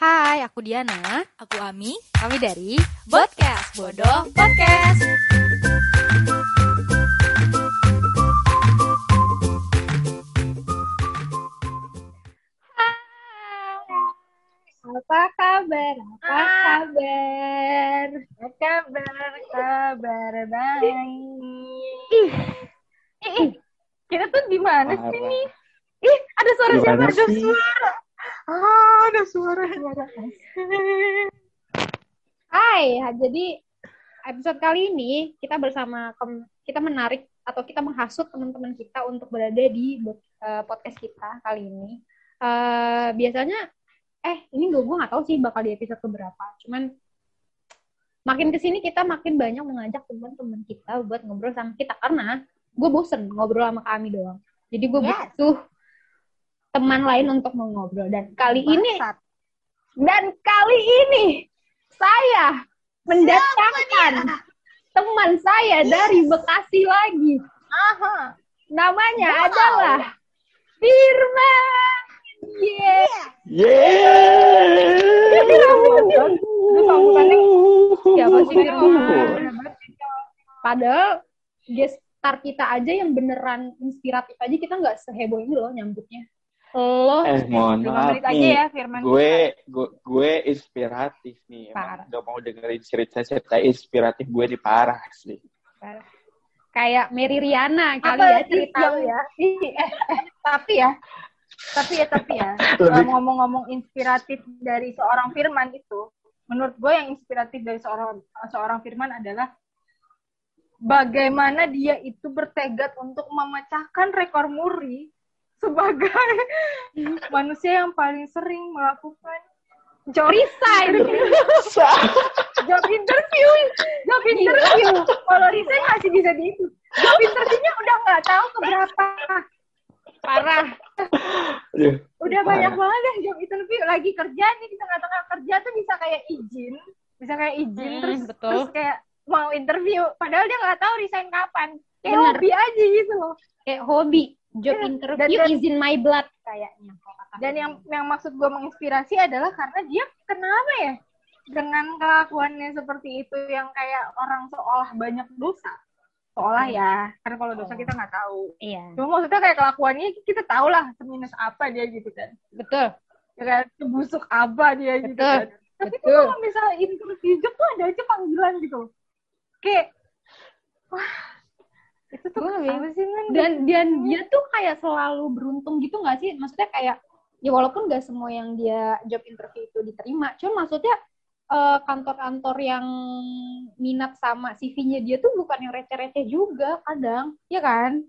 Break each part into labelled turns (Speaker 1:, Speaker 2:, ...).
Speaker 1: Hai, aku Diana.
Speaker 2: Aku Ami.
Speaker 1: Kami dari
Speaker 2: Podcast Bodoh Podcast.
Speaker 3: Apa kabar? Apa
Speaker 2: Ah.
Speaker 3: kabar?
Speaker 2: Kabar, kabar baik.
Speaker 3: Ih, ih, kita tuh di mana sih nih? Ih, ada suara siapa? Ada suara. Ah, ada suara. suara. Hai, jadi episode kali ini kita bersama kita menarik atau kita menghasut teman-teman kita untuk berada di eh, podcast kita kali ini. Eh, biasanya, eh ini gue gue nggak tahu sih bakal di episode keberapa. Cuman makin ke sini kita makin banyak mengajak teman-teman kita buat ngobrol sama kita karena gue bosen ngobrol sama kami doang. Jadi gue
Speaker 2: Yes.
Speaker 3: butuh teman lain untuk mengobrol dan kali ini dan kali ini saya mendatangkan teman saya dari Bekasi lagi.
Speaker 2: Aha.
Speaker 3: Namanya
Speaker 2: Wow.
Speaker 3: adalah Firman. Yeah.
Speaker 4: Yeay!
Speaker 3: Itu sambutannya siapa sih Firman? Padahal guest star kita aja yang beneran inspiratif aja kita nggak seheboh ini loh nyambutnya. Lo
Speaker 4: Eh, mohon maaf
Speaker 2: menit aja
Speaker 4: nih.
Speaker 2: ya Firman.
Speaker 4: Gue, gue, gue inspiratif nih.
Speaker 3: Parah.
Speaker 4: Emang gak mau dengerin cerita-cerita inspiratif gue di parah sih.
Speaker 3: kayak Mary Riana kali
Speaker 2: Apa
Speaker 3: ya
Speaker 2: sih
Speaker 3: cerita ya.
Speaker 2: Eh, eh, tapi ya, tapi ya, tapi ya, ngomong-ngomong inspiratif dari seorang Firman itu, menurut gue yang inspiratif dari seorang seorang Firman adalah bagaimana dia itu bertekad untuk memecahkan rekor muri sebagai manusia yang paling sering melakukan job
Speaker 3: Resign.
Speaker 2: job interview. Job interview. Kalau resign masih bisa dihitung job interviewnya udah nggak tahu keberapa.
Speaker 3: Parah.
Speaker 2: Udah
Speaker 4: Parah.
Speaker 2: banyak banget ya job interview. Lagi kerja nih di tengah-tengah kerja tuh bisa kayak izin. Bisa kayak izin
Speaker 3: Hmm,
Speaker 2: terus
Speaker 3: betul.
Speaker 2: terus kayak mau interview. Padahal dia nggak tahu resign kapan. Kayak
Speaker 3: Bener.
Speaker 2: hobi aja gitu loh.
Speaker 3: Kayak hobi. Job
Speaker 2: Iya.
Speaker 3: interview
Speaker 2: Dan- dan-
Speaker 3: is in my blood kayaknya.
Speaker 2: dan yang yang maksud gue menginspirasi adalah karena dia kenapa ya dengan kelakuannya seperti itu yang kayak orang seolah banyak dosa seolah ya karena kalau dosa kita nggak tahu
Speaker 3: Iya.
Speaker 2: cuma maksudnya kayak kelakuannya kita tahu lah seminus apa dia gitu kan
Speaker 3: Betul.
Speaker 2: ya kan sebusuk apa dia gitu
Speaker 3: Betul.
Speaker 2: kan tapi
Speaker 3: Betul.
Speaker 2: kalau misalnya interview job tuh ada aja panggilan gitu kayak wah itu tuh
Speaker 3: Gua
Speaker 2: apa sih men
Speaker 3: Dan dan dia tuh kayak selalu beruntung gitu nggak sih? Maksudnya kayak ya walaupun nggak semua yang dia job interview itu diterima, cuma maksudnya eh, kantor-kantor yang minat sama CV-nya dia tuh bukan yang receh-receh juga kadang, ya kan?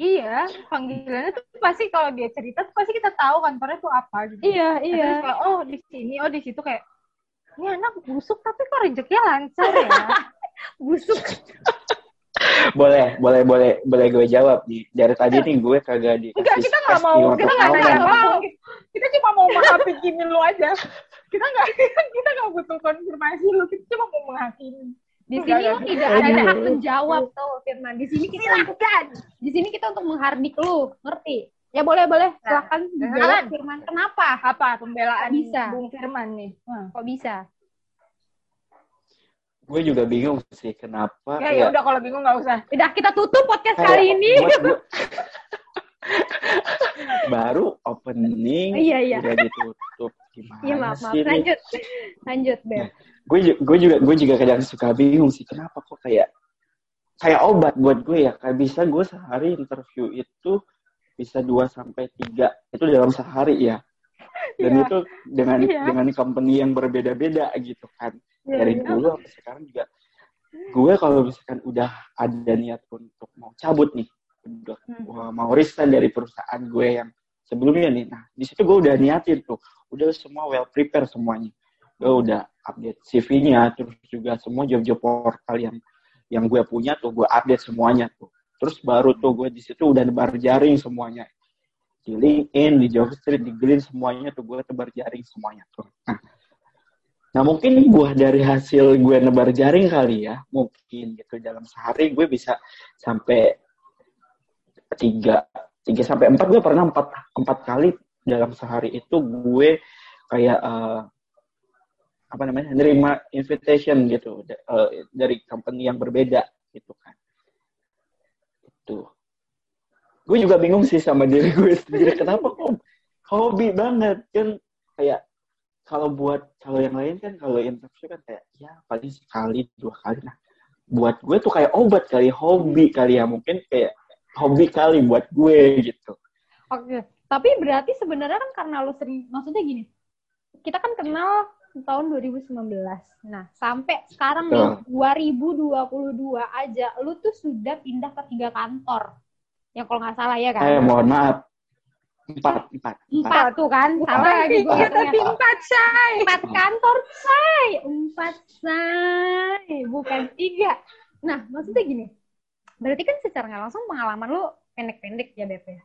Speaker 2: Iya, panggilannya tuh pasti kalau dia cerita tuh pasti kita tahu kantornya tuh apa gitu.
Speaker 3: Iya, iya.
Speaker 2: Terus oh di sini, oh di situ kayak ini anak busuk tapi kok rezekinya lancar ya.
Speaker 3: Busuk.
Speaker 4: Boleh, boleh, boleh, boleh gue jawab nih. Dari tadi nih gue kagak di.
Speaker 2: Enggak, kita nggak mau, kita nggak nanya apa. Kita cuma mau menghakimi lu aja. Kita nggak, kita nggak butuh konfirmasi lu. Kita cuma mau menghakimi.
Speaker 3: Di
Speaker 2: Enggak,
Speaker 3: sini lu
Speaker 2: enggak.
Speaker 3: tidak ada hak menjawab tuh, Firman. Di sini kita untuk
Speaker 2: Silakan.
Speaker 3: di sini kita untuk menghardik lu, ngerti? Ya boleh boleh, silakan dijawab
Speaker 2: silakan.
Speaker 3: Firman. Kenapa?
Speaker 2: Apa pembelaan
Speaker 3: Bisa.
Speaker 2: Bung Firman nih? Hmm.
Speaker 3: Kok bisa?
Speaker 4: Gue juga bingung sih kenapa.
Speaker 2: Ya ya udah kalau bingung nggak usah.
Speaker 3: Udah kita tutup podcast
Speaker 4: kayak
Speaker 3: kali ini.
Speaker 4: gue- baru opening
Speaker 3: Iya, iya.
Speaker 4: udah ditutup gimana
Speaker 3: Iya maaf maaf.
Speaker 4: sih ini?
Speaker 3: Lanjut, lanjut Beb.
Speaker 4: gue ju- gue juga gue juga kadang suka bingung sih kenapa kok kayak kayak obat buat gue ya kayak bisa gue sehari interview itu bisa 2 sampai tiga itu dalam sehari ya dan
Speaker 2: Iya.
Speaker 4: itu dengan
Speaker 2: Iya.
Speaker 4: dengan company yang berbeda-beda gitu kan
Speaker 2: Iya,
Speaker 4: dari
Speaker 2: iya.
Speaker 4: dulu sampai sekarang juga. Gue kalau misalkan udah ada niat untuk mau cabut nih udah
Speaker 2: Hmm.
Speaker 4: mau resign dari perusahaan gue yang sebelumnya nih nah di situ gue udah niatin tuh. Udah semua well prepare semuanya. Gue udah update CV-nya terus juga semua job-job portal yang yang gue punya tuh gue update semuanya tuh. Terus baru tuh gue di situ udah nebar jaring semuanya. Di LinkedIn di Jobstreet di Glean semuanya tuh gue tebar jaring semuanya tuh. Nah Nah mungkin gue dari hasil gue nebar jaring kali ya, mungkin gitu dalam sehari gue bisa sampai tiga tiga sampai empat. Gue pernah empat empat kali dalam sehari itu gue kayak eh, apa namanya nerima invitation gitu uh, dari company yang berbeda gitu kan. Itu gue juga bingung sih sama diri gue sendiri. Kenapa kok hobi banget? Kan kayak kalau buat kalau yang lain kan kalau interview kan kayak ya paling sekali dua kali nah buat gue tuh kayak obat kali hobi kali ya mungkin kayak hobi kali buat gue gitu
Speaker 3: oke tapi berarti sebenarnya kan karena lo sering maksudnya gini kita kan kenal tahun 2019. Nah, sampai sekarang nih 2022 aja lu tuh sudah pindah ke tiga kantor. Yang kalau nggak salah ya kan?
Speaker 4: Eh, mohon maaf. Empat, empat.
Speaker 3: Empat, tuh kan? Salah lagi gue.
Speaker 2: tapi empat, say.
Speaker 3: Empat kantor, say. Empat, say. Bukan tiga. Nah, maksudnya gini. Berarti kan secara nggak langsung pengalaman lu pendek-pendek ya, Beb ya?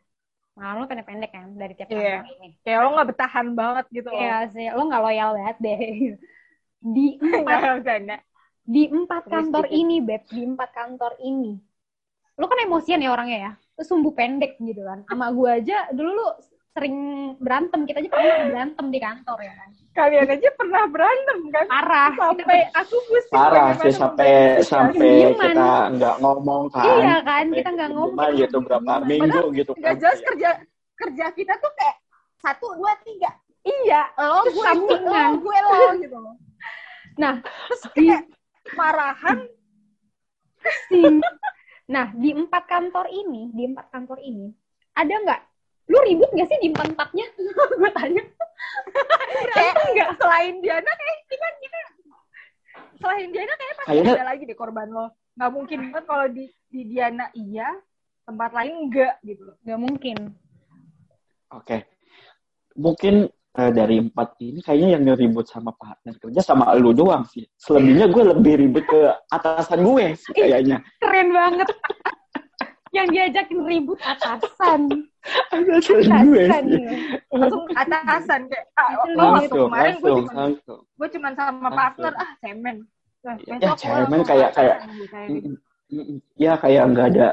Speaker 3: pengalaman lo pendek-pendek kan dari tiap
Speaker 2: yeah.
Speaker 3: kantor ini.
Speaker 2: Kayak lo gak bertahan banget gitu
Speaker 3: Iya yeah, sih, lo gak loyal banget deh. Di empat, di empat kantor ini, Beb, di empat kantor ini. Lo kan emosian ya orangnya ya, sumbu pendek gitu kan. Sama gue aja, dulu lo sering berantem, kita aja pernah berantem di kantor ya kan.
Speaker 2: Kalian aja pernah berantem kan?
Speaker 3: Parah.
Speaker 2: Sampai aku pusing.
Speaker 4: Parah sih sampai sampai kita nggak ngomong kan.
Speaker 3: Iya kan, kita nggak ngomong.
Speaker 4: gitu berapa minggu gitu
Speaker 2: kan. Gak jelas kerja kerja kita tuh kayak satu dua tiga. Iya, lo gue
Speaker 3: sampingan.
Speaker 2: lo gue lo gitu loh.
Speaker 3: Nah,
Speaker 2: terus kayak marahan.
Speaker 3: Nah, di empat kantor ini, di empat kantor ini, ada nggak? Lu ribut gak sih di empat empatnya? Gue tanya.
Speaker 2: Kayak enggak selain Diana kayak kita kita selain Diana kayak pasti Ayo. ada lagi deh korban lo. Nggak mungkin banget kalau di di Diana iya tempat lain enggak gitu
Speaker 3: nggak mungkin.
Speaker 4: Oke. Okay. mungkin uh, dari empat ini kayaknya yang ribut sama partner kerja sama lu doang sih. Selebihnya gue lebih ribet ke atasan gue sih kayaknya.
Speaker 3: keren banget. Yang diajakin ribut atasan.
Speaker 4: atasan gue
Speaker 2: langsung atasan kayak ah,
Speaker 4: langsung,
Speaker 2: kemarin
Speaker 4: gue
Speaker 2: cuma gue cuma sama partner ah cemen.
Speaker 4: Ya cemen kayak kayak ya kayak nggak ada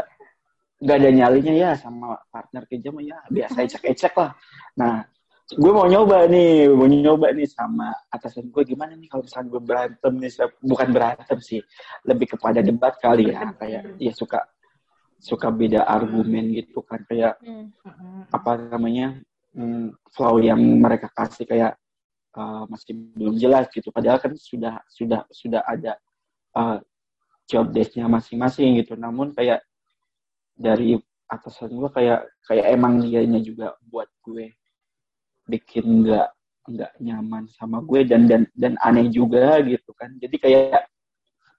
Speaker 4: nggak ada nyalinya ya sama partner kerja mah ya biasa ecek-ecek lah. Nah gue mau nyoba nih mau nyoba nih sama atasan gue gimana nih kalau misalnya gue berantem nih? Bukan berantem sih lebih kepada debat kali ya. Kayak ya suka suka beda argumen gitu kan. Kayak hmm. apa namanya hmm, flow yang mereka kasih kayak uh, masih belum jelas gitu. Padahal kan sudah sudah sudah ada uh, job desknya masing-masing gitu. Namun kayak dari atasan gue kayak kayak emang dianya juga buat gue bikin nggak nggak nyaman sama gue dan dan dan aneh juga gitu kan. Jadi kayak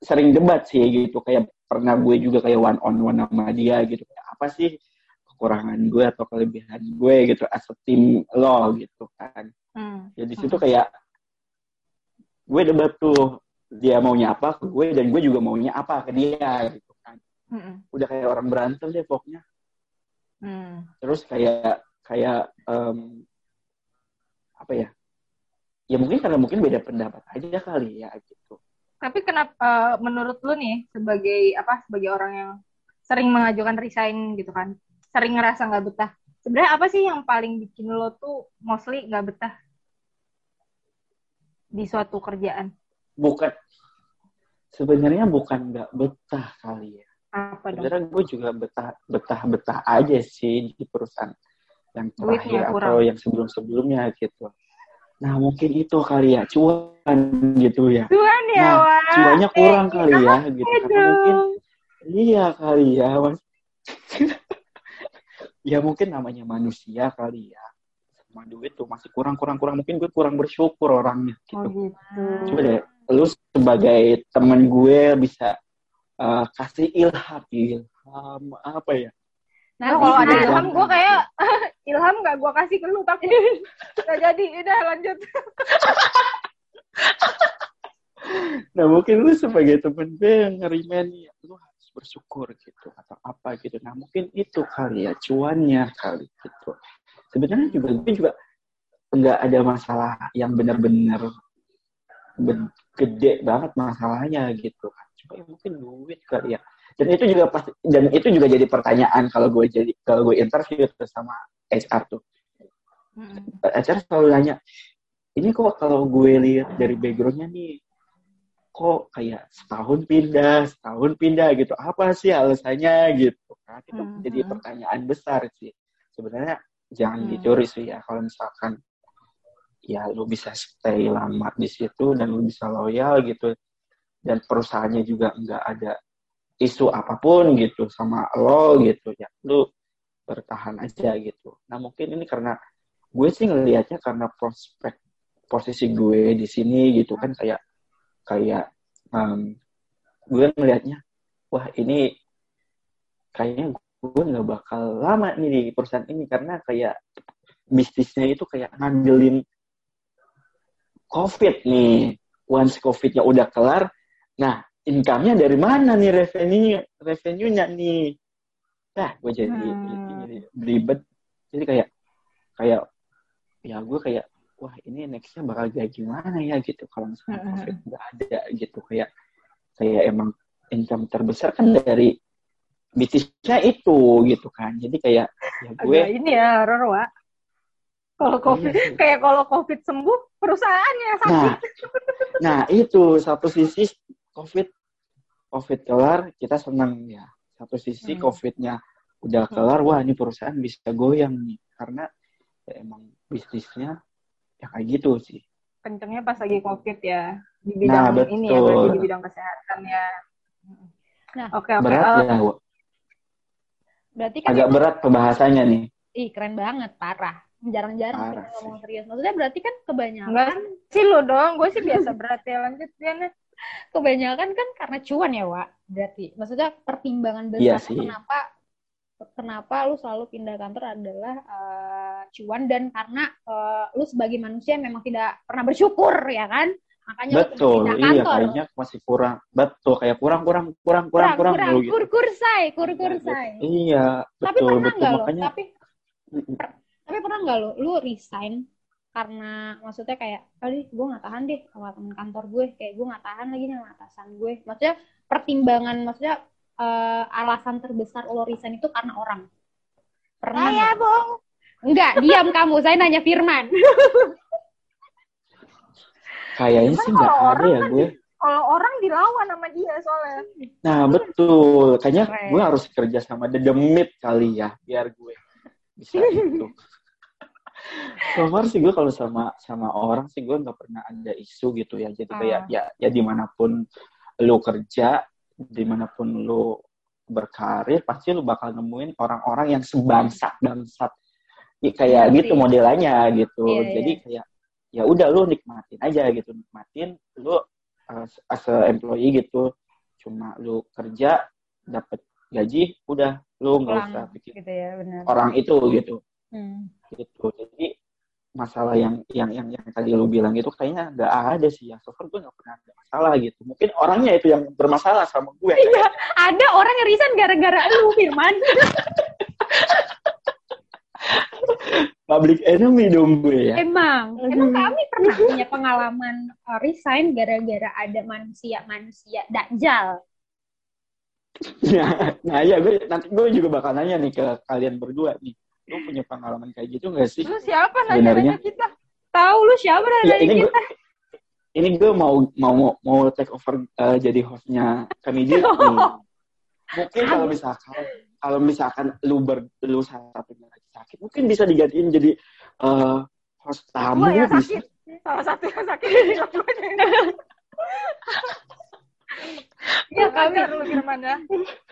Speaker 4: sering debat sih gitu kayak pernah gue juga kayak one on one sama dia gitu. Apa sih kekurangan gue atau kelebihan gue gitu as a team lo? gitu kan. Hmm. ya di situ kayak gue debat tuh dia maunya apa ke gue dan gue juga maunya apa ke dia gitu kan. Hmm. udah kayak orang berantem deh pokoknya. Hmm. terus kayak kayak um, ya ya mungkin karena mungkin beda pendapat aja kali ya gitu
Speaker 2: tapi kenapa uh, menurut lu nih sebagai apa sebagai orang yang sering mengajukan resign gitu kan, sering ngerasa nggak betah. Sebenarnya apa sih yang paling bikin lo tuh mostly nggak betah di suatu kerjaan?
Speaker 4: Bukan sebenarnya bukan nggak betah kali ya.
Speaker 2: Apa
Speaker 4: dong? Sebenarnya gue juga betah betah betah aja sih di perusahaan yang terakhir atau yang sebelum sebelumnya gitu. Nah mungkin itu kali ya cuan gitu ya.
Speaker 2: Cuan ya,
Speaker 4: nah,
Speaker 2: Wak.
Speaker 4: Cuannya kurang kali ya gitu. Mungkin iya kali ya ya mungkin namanya manusia kali ya. Sama duit tuh masih kurang kurang kurang mungkin gue kurang bersyukur orangnya gitu. Oh, gitu. Coba deh, lu sebagai temen gue bisa uh, kasih ilham ilham apa ya?
Speaker 2: Nah, kalau ada ilham gue kayak ilham gak gue kasih ke lu tapi gak jadi. Udah lanjut.
Speaker 4: Nah mungkin lu sebagai temen gue yang ngerimen ya lu harus bersyukur gitu atau apa gitu. Nah mungkin itu kali ya cuannya kali gitu. Sebenarnya juga gue juga nggak ada masalah yang benar-benar gede banget masalahnya gitu kan. Cuma ya mungkin duit kali ya. Dan itu juga pasti dan itu juga jadi pertanyaan kalau gue jadi kalau gue interview sama HR tuh hmm. HR selalu nanya ini kok kalau gue lihat dari backgroundnya nih kok kayak setahun pindah setahun pindah gitu apa sih alasannya gitu kan itu hmm. jadi pertanyaan besar sih sebenarnya jangan hmm. dicuri sih ya kalau misalkan ya lu bisa stay lama di situ dan lu bisa loyal gitu dan perusahaannya juga nggak ada isu apa pun gitu sama lo gitu ya lu bertahan aja gitu. Nah mungkin ini karena gue sih ngelihatnya karena prospek posisi gue di sini gitu kan kayak kayak um, gue ngelihatnya wah ini kayaknya gue nggak bakal lama nih di perusahaan ini karena kayak bisnisnya itu kayak ngandelin covid nih. Once covidnya udah kelar nah income-nya dari mana nih revenue revenue-nya nih nah gue jadi, hmm. jadi ribet. Jadi kayak kayak ya gue kayak wah ini nextnya bakal kayak gimana ya? Gitu. Kalau misalnya hmm. covid nggak ada gitu kayak kayak emang income terbesar kan dari bisnisnya itu gitu kan. Jadi kayak ya gue
Speaker 2: Agak ini ya Roro kalau covid iya. kayak kalau covid sembuh perusahaannya sakit.
Speaker 4: Nah, nah itu. Satu sisi covid covid kelar kita senang ya satu sisi hmm. covidnya udah hmm. kelar wah ini perusahaan bisa goyang nih karena ya emang bisnisnya ya kayak gitu sih
Speaker 2: kencengnya pas lagi covid ya di bidang nah, ini ya berarti di bidang kesehatan ya
Speaker 4: nah oke okay, okay. berat uh, ya Berarti kan agak itu, berat pembahasannya nih.
Speaker 3: Ih, keren banget, parah. Jarang-jarang kita ngomong serius. Maksudnya berarti kan kebanyakan.
Speaker 2: Enggak sih lo dong, gue sih biasa berat ya lanjut ya.
Speaker 3: Kebanyakan kan karena cuan ya, Wak. Berarti. Maksudnya pertimbangan besar iya kenapa kenapa lu selalu pindah kantor adalah uh, cuan dan karena uh, lu sebagai manusia memang tidak pernah bersyukur ya kan Makanya
Speaker 4: betul, iya kayaknya masih kurang. Betul, kayak kurang kurang kurang kurang kurang, kurang,
Speaker 3: kurang gitu. kur kur say, kur kur say.
Speaker 4: Iya, betul tapi pernah betul
Speaker 3: lo, makanya. Tapi per, tapi pernah nggak lo, lu resign karena maksudnya kayak kali gue nggak tahan deh sama temen kantor gue, kayak gue nggak tahan lagi sama atasan gue. Maksudnya pertimbangan, maksudnya uh, alasan terbesar lo resign itu karena orang.
Speaker 2: Pernah? Saya bohong.
Speaker 3: Enggak, diam kamu. Saya nanya Firman.
Speaker 4: Kayaknya sih nggak ada ya kan gue.
Speaker 2: Kalau orang dilawan sama dia soalnya.
Speaker 4: Nah betul, kayaknya Keren. gue harus kerja sama The Demit kali ya, biar gue bisa gitu. So far sih gue kalau sama sama orang sih gue nggak pernah ada isu gitu ya. Jadi kayak uh. ya ya di mana pun lo kerja, di mana pun lo berkarir, pasti lo bakal nemuin orang-orang yang sebangsa bangsat. Ya, kayak ya, gitu modelnya gitu. Yeah, iya. Jadi kayak ya udah lu nikmatin aja gitu nikmatin lu as, as a employee gitu cuma lu kerja dapat gaji udah lu nggak usah pikir gitu ya, benar. orang itu gitu hmm. gitu jadi masalah yang yang yang yang tadi lu bilang itu kayaknya nggak ada sih ya so far gue nggak pernah ada masalah gitu mungkin orangnya itu yang bermasalah sama gue
Speaker 3: iya ada orang yang resign gara-gara lu Firman
Speaker 4: public enemy dong gue ya.
Speaker 3: Emang, emang kami pernah punya pengalaman uh, resign gara-gara ada manusia-manusia dakjal.
Speaker 4: Nah, nah ya gue nanti gue juga bakal nanya nih ke kalian berdua nih. Lu punya pengalaman kayak gitu gak sih?
Speaker 2: Lu siapa nanya kita? Tahu lu siapa nanya ya, ini kita? Gue,
Speaker 4: ini gue mau mau mau take over uh, jadi hostnya kami nih. Mungkin kalau misalkan kalau misalkan lu ber, lu salah satunya lagi sakit, mungkin bisa digantiin jadi uh, host tamu
Speaker 2: ya
Speaker 4: bisa.
Speaker 2: Sakit. Salah satu yang sakit
Speaker 3: Ya kami lu gimana?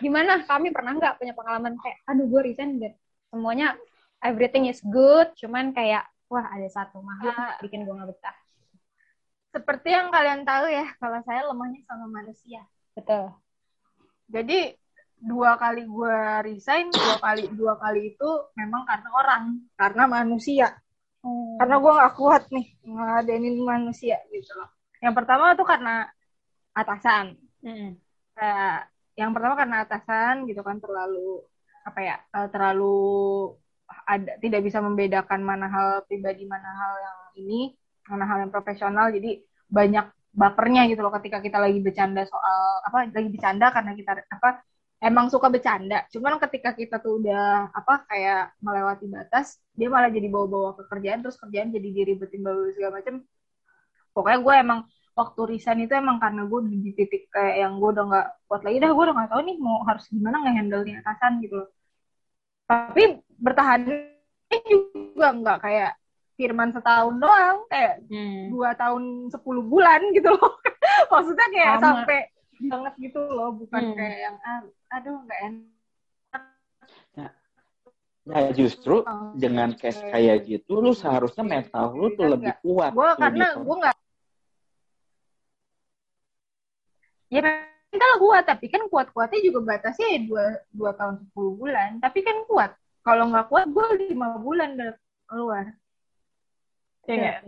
Speaker 3: Gimana? Kami pernah nggak punya pengalaman kayak, aduh gue resign deh. Semuanya everything is good, cuman kayak wah ada satu makhluk uh, bikin gue nggak betah.
Speaker 2: Seperti yang kalian tahu ya, kalau saya lemahnya sama manusia.
Speaker 3: Betul.
Speaker 2: Jadi dua kali gue resign dua kali dua kali itu memang karena orang karena manusia hmm. karena gue nggak kuat nih ngeladenin manusia gitu loh yang pertama tuh karena atasan hmm. uh, yang pertama karena atasan gitu kan terlalu apa ya uh, terlalu ada tidak bisa membedakan mana hal pribadi mana hal yang ini mana hal yang profesional. Jadi banyak bapernya gitu loh ketika kita lagi bercanda soal apa lagi bercanda karena kita apa emang suka bercanda. Cuman ketika kita tuh udah apa kayak melewati batas dia malah jadi bawa-bawa ke kerjaan terus kerjaan jadi diribetin bawa segala macem. Pokoknya gue emang waktu resign itu emang karena gue di titik kayak yang gue udah nggak kuat lagi. Dah gue udah nggak tahu nih mau harus gimana ngehandle di atasan gitu loh. Tapi bertahan juga nggak kayak Firman setahun doang kayak hmm. dua tahun sepuluh bulan gitu loh. Maksudnya kayak Sama. sampai banget gitu loh bukan hmm. kayak yang ah, aduh nggak enak.
Speaker 4: Nah, nah justru oh, dengan case kayak gitu lu seharusnya mental lu tuh lebih kuat
Speaker 2: gue karena gue nggak ya mental kuat tapi kan kuat kuatnya juga batasnya ya dua dua tahun sepuluh bulan. Tapi kan kuat. Kalau nggak kuat gue lima bulan udah keluar.
Speaker 3: Ya nggak?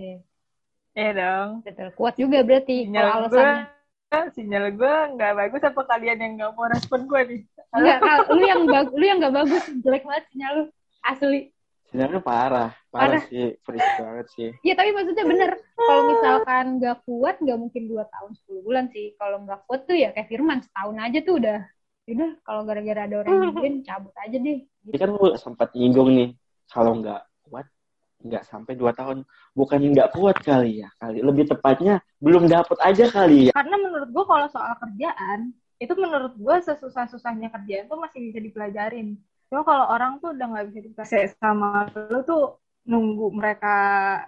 Speaker 3: Iya. dong. Betul. Kuat juga berarti sinyal kalau alasannya.
Speaker 2: gue, sinyal gue nggak bagus apa kalian yang nggak mau respon gue nih?
Speaker 3: Enggak, lu yang bagus lu yang nggak bagus jelek banget sinyal lu. Asli
Speaker 4: Sinyalnya parah, parah, parah. sih, freeze banget sih.
Speaker 3: Iya tapi maksudnya bener, kalau misalkan nggak kuat nggak mungkin dua tahun sepuluh bulan sih. Kalau nggak kuat tuh ya kayak Firman setahun aja tuh udah, udah kalau gara-gara ada orang yang nungguin cabut aja deh.
Speaker 4: Gitu. Ini kan lu sempat nyinggung nih, kalau nggak kuat nggak sampai dua tahun. Bukan nggak kuat kali ya, kali lebih tepatnya belum dapet aja kali ya.
Speaker 2: Karena menurut gua kalau soal kerjaan, itu menurut gua sesusah-susahnya kerjaan tuh masih bisa dipelajarin Cuma kalau orang tuh udah nggak bisa dikasih sama lu tuh nunggu mereka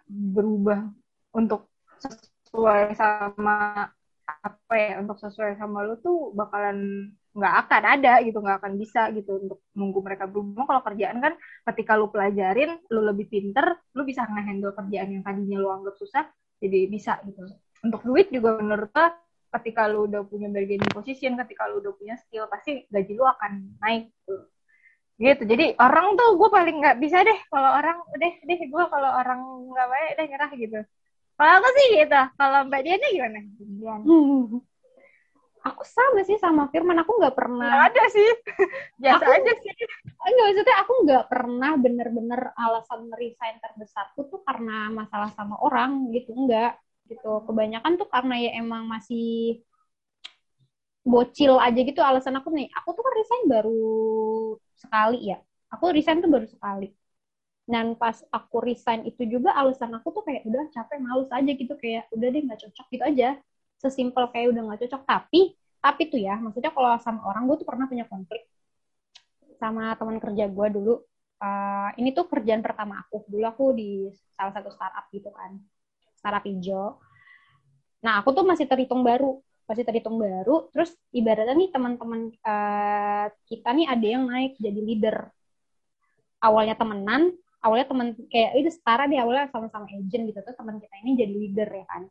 Speaker 2: berubah untuk sesuai sama apa ya untuk sesuai sama lu tuh bakalan nggak akan ada gitu nggak akan bisa gitu untuk nunggu mereka berubah. Kalau kerjaan kan ketika lu pelajarin lu lebih pinter lu bisa ngehandle kerjaan yang tadinya lu anggap susah jadi bisa gitu. Untuk duit juga menurut gua ketika lu udah punya bargaining position ketika lu udah punya skill pasti gaji lu akan naik gitu gitu. Jadi orang tuh gue paling nggak bisa deh kalau orang udah deh gue kalau orang nggak baik udah nyerah gitu. Kalau aku sih gitu. Kalau mbak Diana gimana? Diana
Speaker 3: hmm. aku sama sih sama Firman. Aku nggak pernah
Speaker 2: nggak ada sih. Biasa aku, aja sih.
Speaker 3: Enggak maksudnya aku nggak pernah bener-bener alasan resign terbesarku tuh karena masalah sama orang gitu. Enggak gitu. Kebanyakan tuh karena ya emang masih bocil aja gitu alasan aku nih. Aku tuh kan resign baru sekali ya. Aku resign tuh baru sekali. Dan pas aku resign itu juga alasan aku tuh kayak udah capek males aja gitu. Kayak udah deh nggak cocok gitu aja. Sesimpel kayak udah nggak cocok. Tapi tapi tuh ya maksudnya kalau sama orang gue tuh pernah punya konflik sama teman kerja gue dulu. Uh, ini tuh kerjaan pertama aku. Dulu aku di salah satu startup gitu kan. Startup hijau. Nah aku tuh masih terhitung baru pasti terhitung baru terus ibaratnya nih teman-teman uh, kita nih ada yang naik jadi leader. Awalnya temenan awalnya teman kayak itu setara nih awalnya sama-sama agent gitu. Tuh teman kita ini jadi leader ya kan.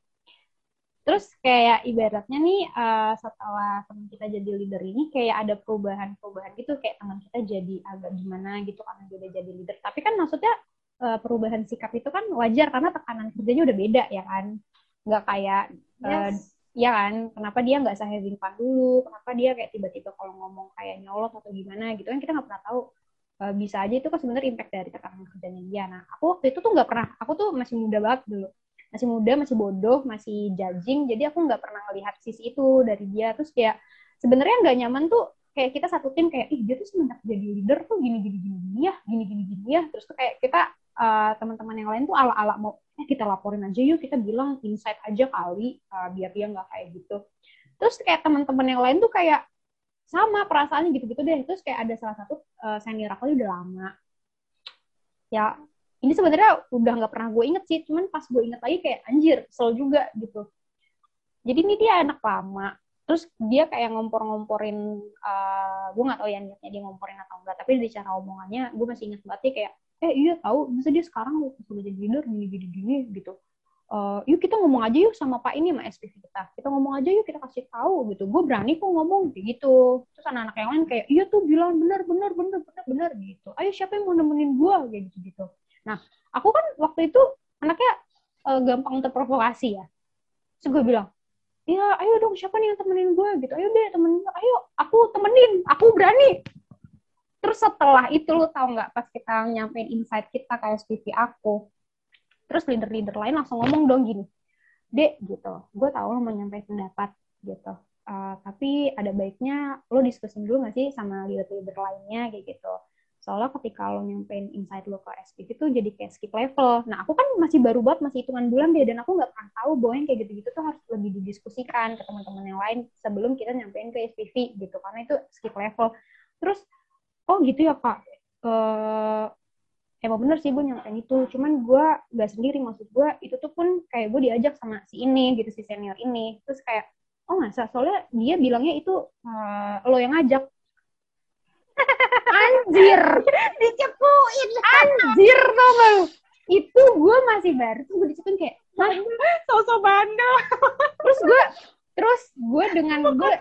Speaker 3: Terus kayak ibaratnya nih uh, setelah teman kita jadi leader ini kayak ada perubahan-perubahan gitu. Kayak teman kita jadi agak gimana gitu karena dia udah jadi leader. Tapi kan maksudnya uh, perubahan sikap itu kan wajar karena tekanan kerjanya udah beda ya kan. Nggak kayak yes Iya kan, kenapa dia nggak saving fund dulu, kenapa dia kayak tiba-tiba kalau ngomong kayak nyolot atau gimana gitu kan kita nggak pernah tahu. Uh, bisa aja itu kan sebenarnya impact dari tekanan kerjanya dia. Nah, aku waktu itu tuh nggak pernah, aku tuh masih muda banget dulu. Masih muda, masih bodoh, masih judging, jadi aku nggak pernah melihat sisi itu dari dia. Terus kayak sebenarnya nggak nyaman tuh kayak kita satu tim kayak ih dia tuh semenjak jadi leader tuh gini gini gini ya gini gini gini ya terus tuh kayak kita uh, teman-teman yang lain tuh ala-ala mau eh kita laporin aja yuk kita bilang insight aja kali uh, biar dia nggak kayak gitu. Terus kayak teman-teman yang lain tuh kayak sama perasaannya gitu-gitu deh. Terus kayak ada salah satu uh, senior aku udah lama. Ya ini sebenarnya udah nggak pernah gue inget sih cuman pas gue inget lagi kayak anjir kesel juga gitu. Jadi ini dia anak lama. Terus dia kayak ngompor-ngomporin uh, gue nggak tahu ya niatnya dia ngomporin atau enggak tapi di cara omongannya gue masih inget banget kayak eh iya tahu bisa dia sekarang sudah jadi leader gini gini gini gitu. Uh, yuk kita ngomong aja yuk sama pak ini sama SPV kita. Kita ngomong aja yuk kita kasih tahu gitu. Gue berani kok ngomong gitu. Terus anak-anak yang lain kayak iya tuh bilang benar benar benar benar benar gitu. Ayo siapa yang mau nemenin gue kayak gitu gitu. Nah aku kan waktu itu anaknya uh, gampang terprovokasi ya. Terus gue bilang ya ayo dong siapa nih yang temenin gue gitu. Ayo deh temenin ayo aku temenin aku berani terus setelah itu lu tau nggak pas kita nyampein insight kita kayak SPV aku terus leader-leader lain langsung ngomong dong gini dek gitu gue tau lo mau nyampein pendapat gitu. Uh, tapi ada baiknya lo diskusin dulu gak sih sama leader-leader lainnya kayak gitu. Soalnya ketika lo nyampein insight lo ke SPV itu jadi kayak skip level. Nah aku kan masih baru banget masih hitungan bulan deh dan aku nggak pernah tahu bahwa yang kayak gitu-gitu tuh harus lebih didiskusikan ke teman-teman yang lain sebelum kita nyampein ke SPV gitu karena itu skip level. Terus oh gitu ya kak. Uh, emang bener sih gue nyampein itu. Cuman gue gak sendiri maksud gue itu tuh pun kayak gue diajak sama si ini gitu si senior ini. Terus kayak oh masa? Soalnya dia bilangnya itu uh, lo yang ngajak. Anjir!
Speaker 2: Dicepuin.
Speaker 3: Anjir tau gak lu? Itu gue masih baru tuh gue dicepuin kayak Hah?
Speaker 2: sosok bandel.
Speaker 3: Terus gue terus gue dengan gue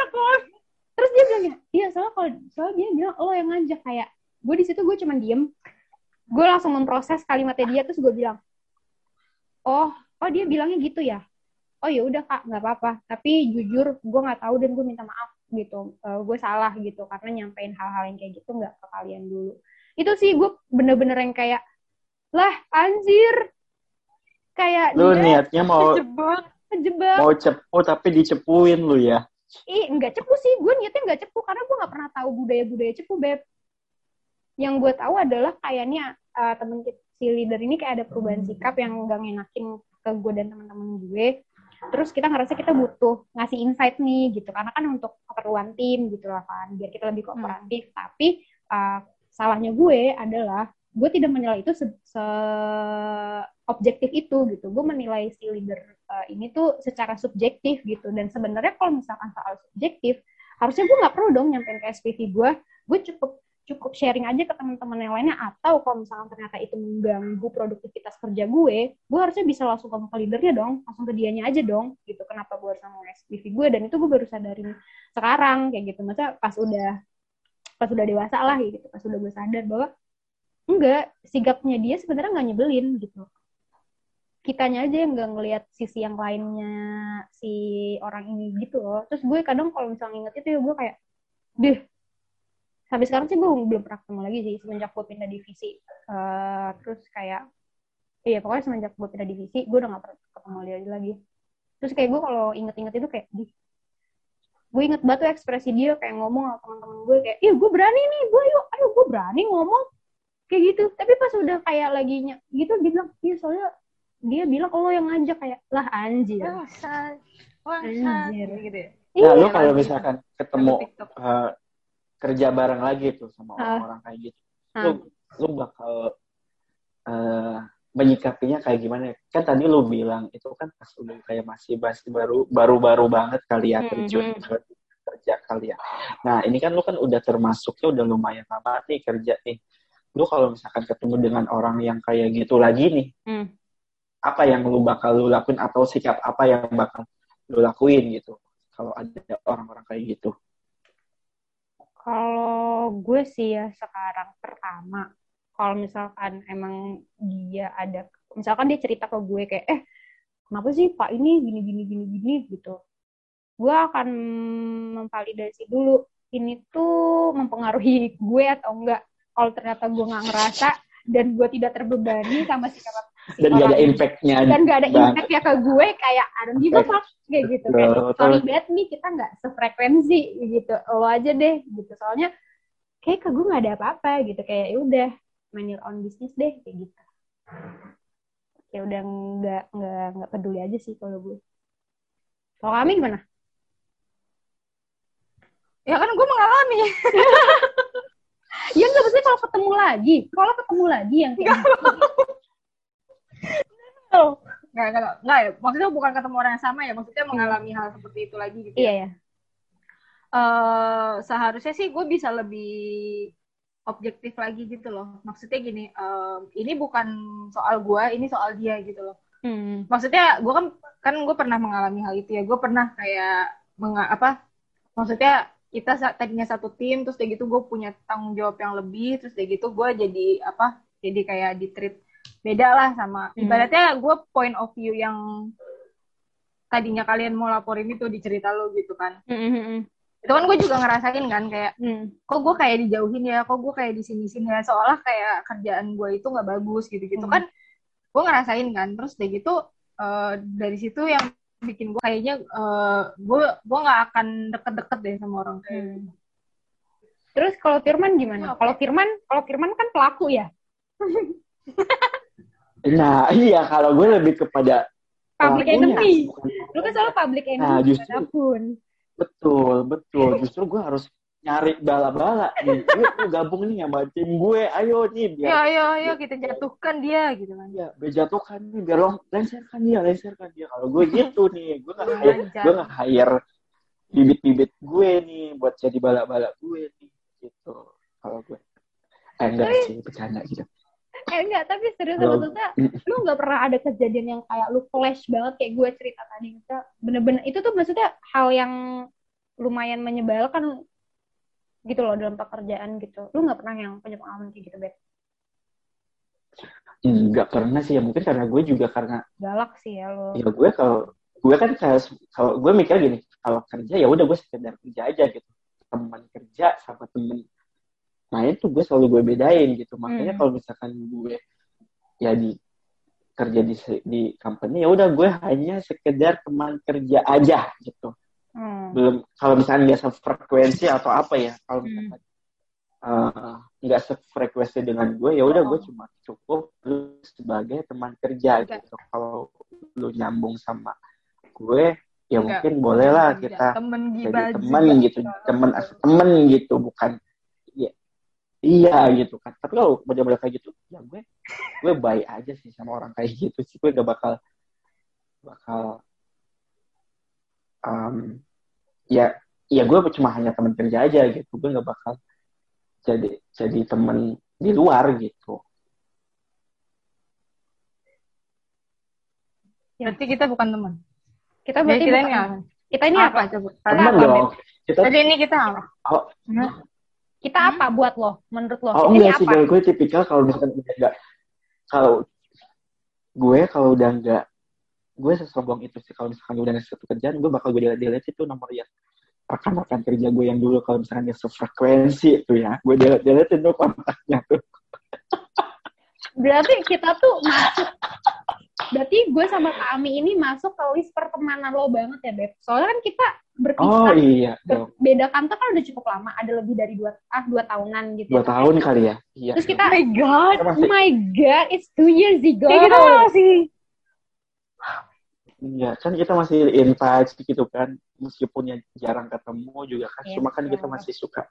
Speaker 3: terus dia bilang iya soalnya kalau soalnya dia bilang lo yang ngajak. Kayak gue di situ gue cuma diem. Gue langsung memproses kalimatnya dia terus gue bilang oh oh dia bilangnya gitu ya? Oh ya udah kak nggak apa-apa. Tapi jujur gue nggak tahu dan gue minta maaf gitu. Uh, gue salah gitu karena nyampein hal-hal yang kayak gitu nggak ke kalian dulu. Itu sih gue bener-bener yang kayak lah anjir. Kayak
Speaker 4: lu niatnya mau
Speaker 2: kejebak
Speaker 3: kejebak.
Speaker 4: mau cepu tapi dicepuin lu ya
Speaker 3: ih nggak cepu sih. Gue niatnya nggak cepu karena gue nggak pernah tahu budaya-budaya cepu beb. Yang gue tahu adalah kayaknya uh, temen si leader ini kayak ada perubahan sikap yang gak ngenakin ke gue dan teman-teman gue. Terus kita ngerasa kita butuh ngasih insight nih gitu. Karena kan untuk keperluan tim gitu lah kan. Biar kita lebih kooperatif. Hmm. tapi uh, salahnya gue adalah gue tidak menilai itu se, se objektif itu gitu. Gue menilai si leader uh, ini tuh secara subjektif gitu. Dan sebenarnya kalau misalkan soal subjektif harusnya gue nggak perlu dong nyampein ke SPV gue gue cukup cukup sharing aja ke teman-teman yang lainnya. Atau kalau misalnya ternyata itu mengganggu produktivitas kerja gue, gue harusnya bisa langsung ngomong ke leadernya dong, langsung ke dianya aja dong, gitu. Kenapa gue harus ngomong SPV gue dan itu gue baru sadarin sekarang kayak gitu. Masa pas udah pas udah dewasa lah gitu, pas udah gue sadar bahwa enggak, sigapnya dia sebenarnya nggak nyebelin gitu. Kitanya aja yang nggak ngelihat sisi yang lainnya si orang ini gitu loh. Terus gue kadang kalau misalnya inget itu ya gue kayak, deh sampai sekarang sih gue belum pernah ketemu lagi sih semenjak gue pindah divisi. Uh, terus kayak iya pokoknya semenjak gue pindah divisi gue udah gak pernah ketemu dia lagi. Terus kayak gue kalau inget-inget itu kayak di gue inget tuh ekspresi dia kayak ngomong sama teman-teman gue kayak iya gue berani nih gue yuk ayo gue berani ngomong. Kayak gitu. Tapi pas udah kayak lagi gitu dia bilang iya soalnya dia bilang oh yang ngajak. Kayak lah anjir.
Speaker 2: Oh, anjir. Gitu ya?
Speaker 4: Nah, lu kalau misalkan ketemu uh, kerja bareng lagi tuh sama orang-orang kayak gitu lu lu bakal uh, menyikapinya kayak gimana kan tadi lu bilang itu kan pas udah kayak masih masih baru baru-baru banget kali ya terjun hmm. kerja kali ya. Nah ini kan lu kan udah termasuknya udah lumayan lama nih kerja nih. Lu kalau misalkan ketemu dengan orang yang kayak gitu lagi nih hmm. Apa yang lu bakal lu lakuin atau sikap apa yang bakal lu lakuin gitu kalau ada orang-orang kayak gitu?
Speaker 3: Kalau gue sih ya sekarang pertama, kalau misalkan emang dia ada, misalkan dia cerita ke gue kayak, eh kenapa sih Pak ini gini gini gini gini? gitu, gue akan memvalidasi dulu ini tuh mempengaruhi gue atau enggak. Kalau ternyata gue nggak ngerasa dan gue tidak terbebani sama sikap
Speaker 4: dan gak ada impactnya
Speaker 3: dan gak ada impact ya ke gue kayak I don't give a fuck kayak gitu kan. sorry bad nih kita nggak sefrekuensi gitu. Lo aja deh gitu. Soalnya kayak ke gue nggak ada apa-apa gitu. Kayak ya udah main your own business deh kayak gitu. Ya udah nggak nggak nggak peduli aja sih kalau gue. Kalau kami gimana?
Speaker 2: Ya kan gue mengalami.
Speaker 3: Ya nggak maksudnya kalau ketemu lagi kalau ketemu lagi yang kayak gitu
Speaker 2: nggak nggak nggak ya. Maksudnya bukan ketemu orang yang sama ya maksudnya mengalami hal seperti itu lagi gitu
Speaker 3: iya ya
Speaker 2: uh, seharusnya sih gue bisa lebih objektif lagi gitu loh. Maksudnya gini uh, ini bukan soal gue ini soal dia gitu loh. Hmm. maksudnya gue kan kan gue pernah mengalami hal itu ya. Gue pernah kayak menga apa maksudnya kita tadinya satu tim terus kayak gitu gue punya tanggung jawab yang lebih terus kayak gitu gue jadi apa jadi kayak di treat beda lah sama hmm. ibaratnya gue point of view yang tadinya kalian mau laporin itu di cerita lo gitu kan hmm. itu kan gue juga ngerasain kan kayak hmm. kok gue kayak dijauhin ya kok gue kayak di sini sini ya seolah kayak kerjaan gue itu nggak bagus gitu gitu hmm. kan gue ngerasain kan terus dari gitu uh, dari situ yang bikin gue kayaknya uh, gue gue nggak akan deket-deket deh sama orang kayak
Speaker 3: Hmm. Terus kalau Firman gimana? Kalau Firman, kalau Firman kan pelaku ya.
Speaker 4: Nah, iya kalau gue lebih kepada
Speaker 3: Public enemy.
Speaker 4: bukan-
Speaker 3: Lu kan selalu public enemy
Speaker 4: Nah, justru-. Betul, betul. Justru gue harus nyari bala-bala nih. Yuk, lu gabung nih sama tim gue. Ayo nih, biar
Speaker 2: ya ayo ayo kita jatuhkan dia gitu kan
Speaker 4: ya berjatuhkan nih, biar lo lenserkan dia, lenserkan dia. Kalau gue gitu nih, gue nggak
Speaker 2: Lu
Speaker 4: hire,
Speaker 2: lancar.
Speaker 4: gue nggak hire bibit-bibit gue nih buat jadi bala-bala gue nih, gitu. Kalau gue, eh enggak sih, bercanda gitu.
Speaker 3: Eh enggak, tapi serius maksudnya lu nggak pernah ada kejadian yang kayak lu flash banget kayak gue cerita tadi kita bener-bener itu tuh maksudnya hal yang lumayan menyebalkan gitu loh dalam pekerjaan gitu. Lu nggak pernah yang punya pengalaman kayak gitu, Bet?
Speaker 4: Enggak pernah sih ya, mungkin karena gue juga karena
Speaker 3: Galak sih ya lo.
Speaker 4: ya gue kalau gue kan kayak kalau gue mikir gini kalau kerja ya udah gue sekedar kerja aja gitu teman kerja sama temen main tuh gue selalu gue bedain gitu makanya
Speaker 3: Hmm.
Speaker 4: kalau misalkan gue ya di kerja di di company ya udah gue hanya sekedar teman kerja aja gitu
Speaker 3: Hmm.
Speaker 4: belum kalau misalkan nggak sefrekuensi atau apa ya kalau
Speaker 3: Hmm.
Speaker 4: misalkan eh, nggak sefrekuensi dengan gue ya udah gue
Speaker 3: Oh.
Speaker 4: cuma cukup lu sebagai teman kerja
Speaker 2: Enggak.
Speaker 4: gitu kalau lu nyambung sama gue ya
Speaker 2: Enggak.
Speaker 4: mungkin boleh lah
Speaker 2: Kerja.
Speaker 4: kita
Speaker 2: temen
Speaker 4: jadi teman gitu teman as teman gitu bukan iya gitu kan. Tapi kalau model-model kayak gitu ya gue gue baik aja sih sama orang kayak gitu sih. Gue gak bakal bakal um, ya ya gue cuma hanya teman kerja aja gitu. Gue gak bakal jadi jadi teman di luar gitu.
Speaker 2: Berarti kita bukan teman?
Speaker 3: Kita berarti
Speaker 2: kita
Speaker 3: bukan-
Speaker 2: ini apa?
Speaker 3: Kita ini apa?
Speaker 2: coba
Speaker 4: teman
Speaker 2: apa,
Speaker 4: dong. Kita
Speaker 2: jadi ini kita apa?
Speaker 4: Oh,
Speaker 3: Kita apa buat lo? Menurut lo?
Speaker 4: Oh enggak sih, gue tipikal kalau misalkan udah enggak kalau gue kalau udah enggak gue sesombong itu sih kalau misalkan udah ngasih satu kerjaan gue bakal gue delete itu nomor ya rekan-rekan kerja gue yang dulu kalau misalkan dia sefrekuensi itu ya gue delete delete itu kontaknya tuh
Speaker 3: Berarti kita tuh masuk. Berarti gue sama Kak Ami ini masuk ke list pertemanan lo banget ya, Beb. Soalnya kan kita
Speaker 4: oh
Speaker 3: berpisah.
Speaker 4: iya dong
Speaker 3: Beda kantor kan udah cukup lama. Ada lebih dari dua, ah, dua tahunan gitu.
Speaker 4: dua tahun kali ya iya
Speaker 3: Terus kita,
Speaker 2: oh my god
Speaker 3: oh my god, it's two years ago.
Speaker 2: kayak kita masih
Speaker 4: iya kan kita masih in touch gitu kan meskipun ya jarang ketemu juga kan
Speaker 3: Iya,
Speaker 4: cuma kan kita
Speaker 3: betul.
Speaker 4: masih suka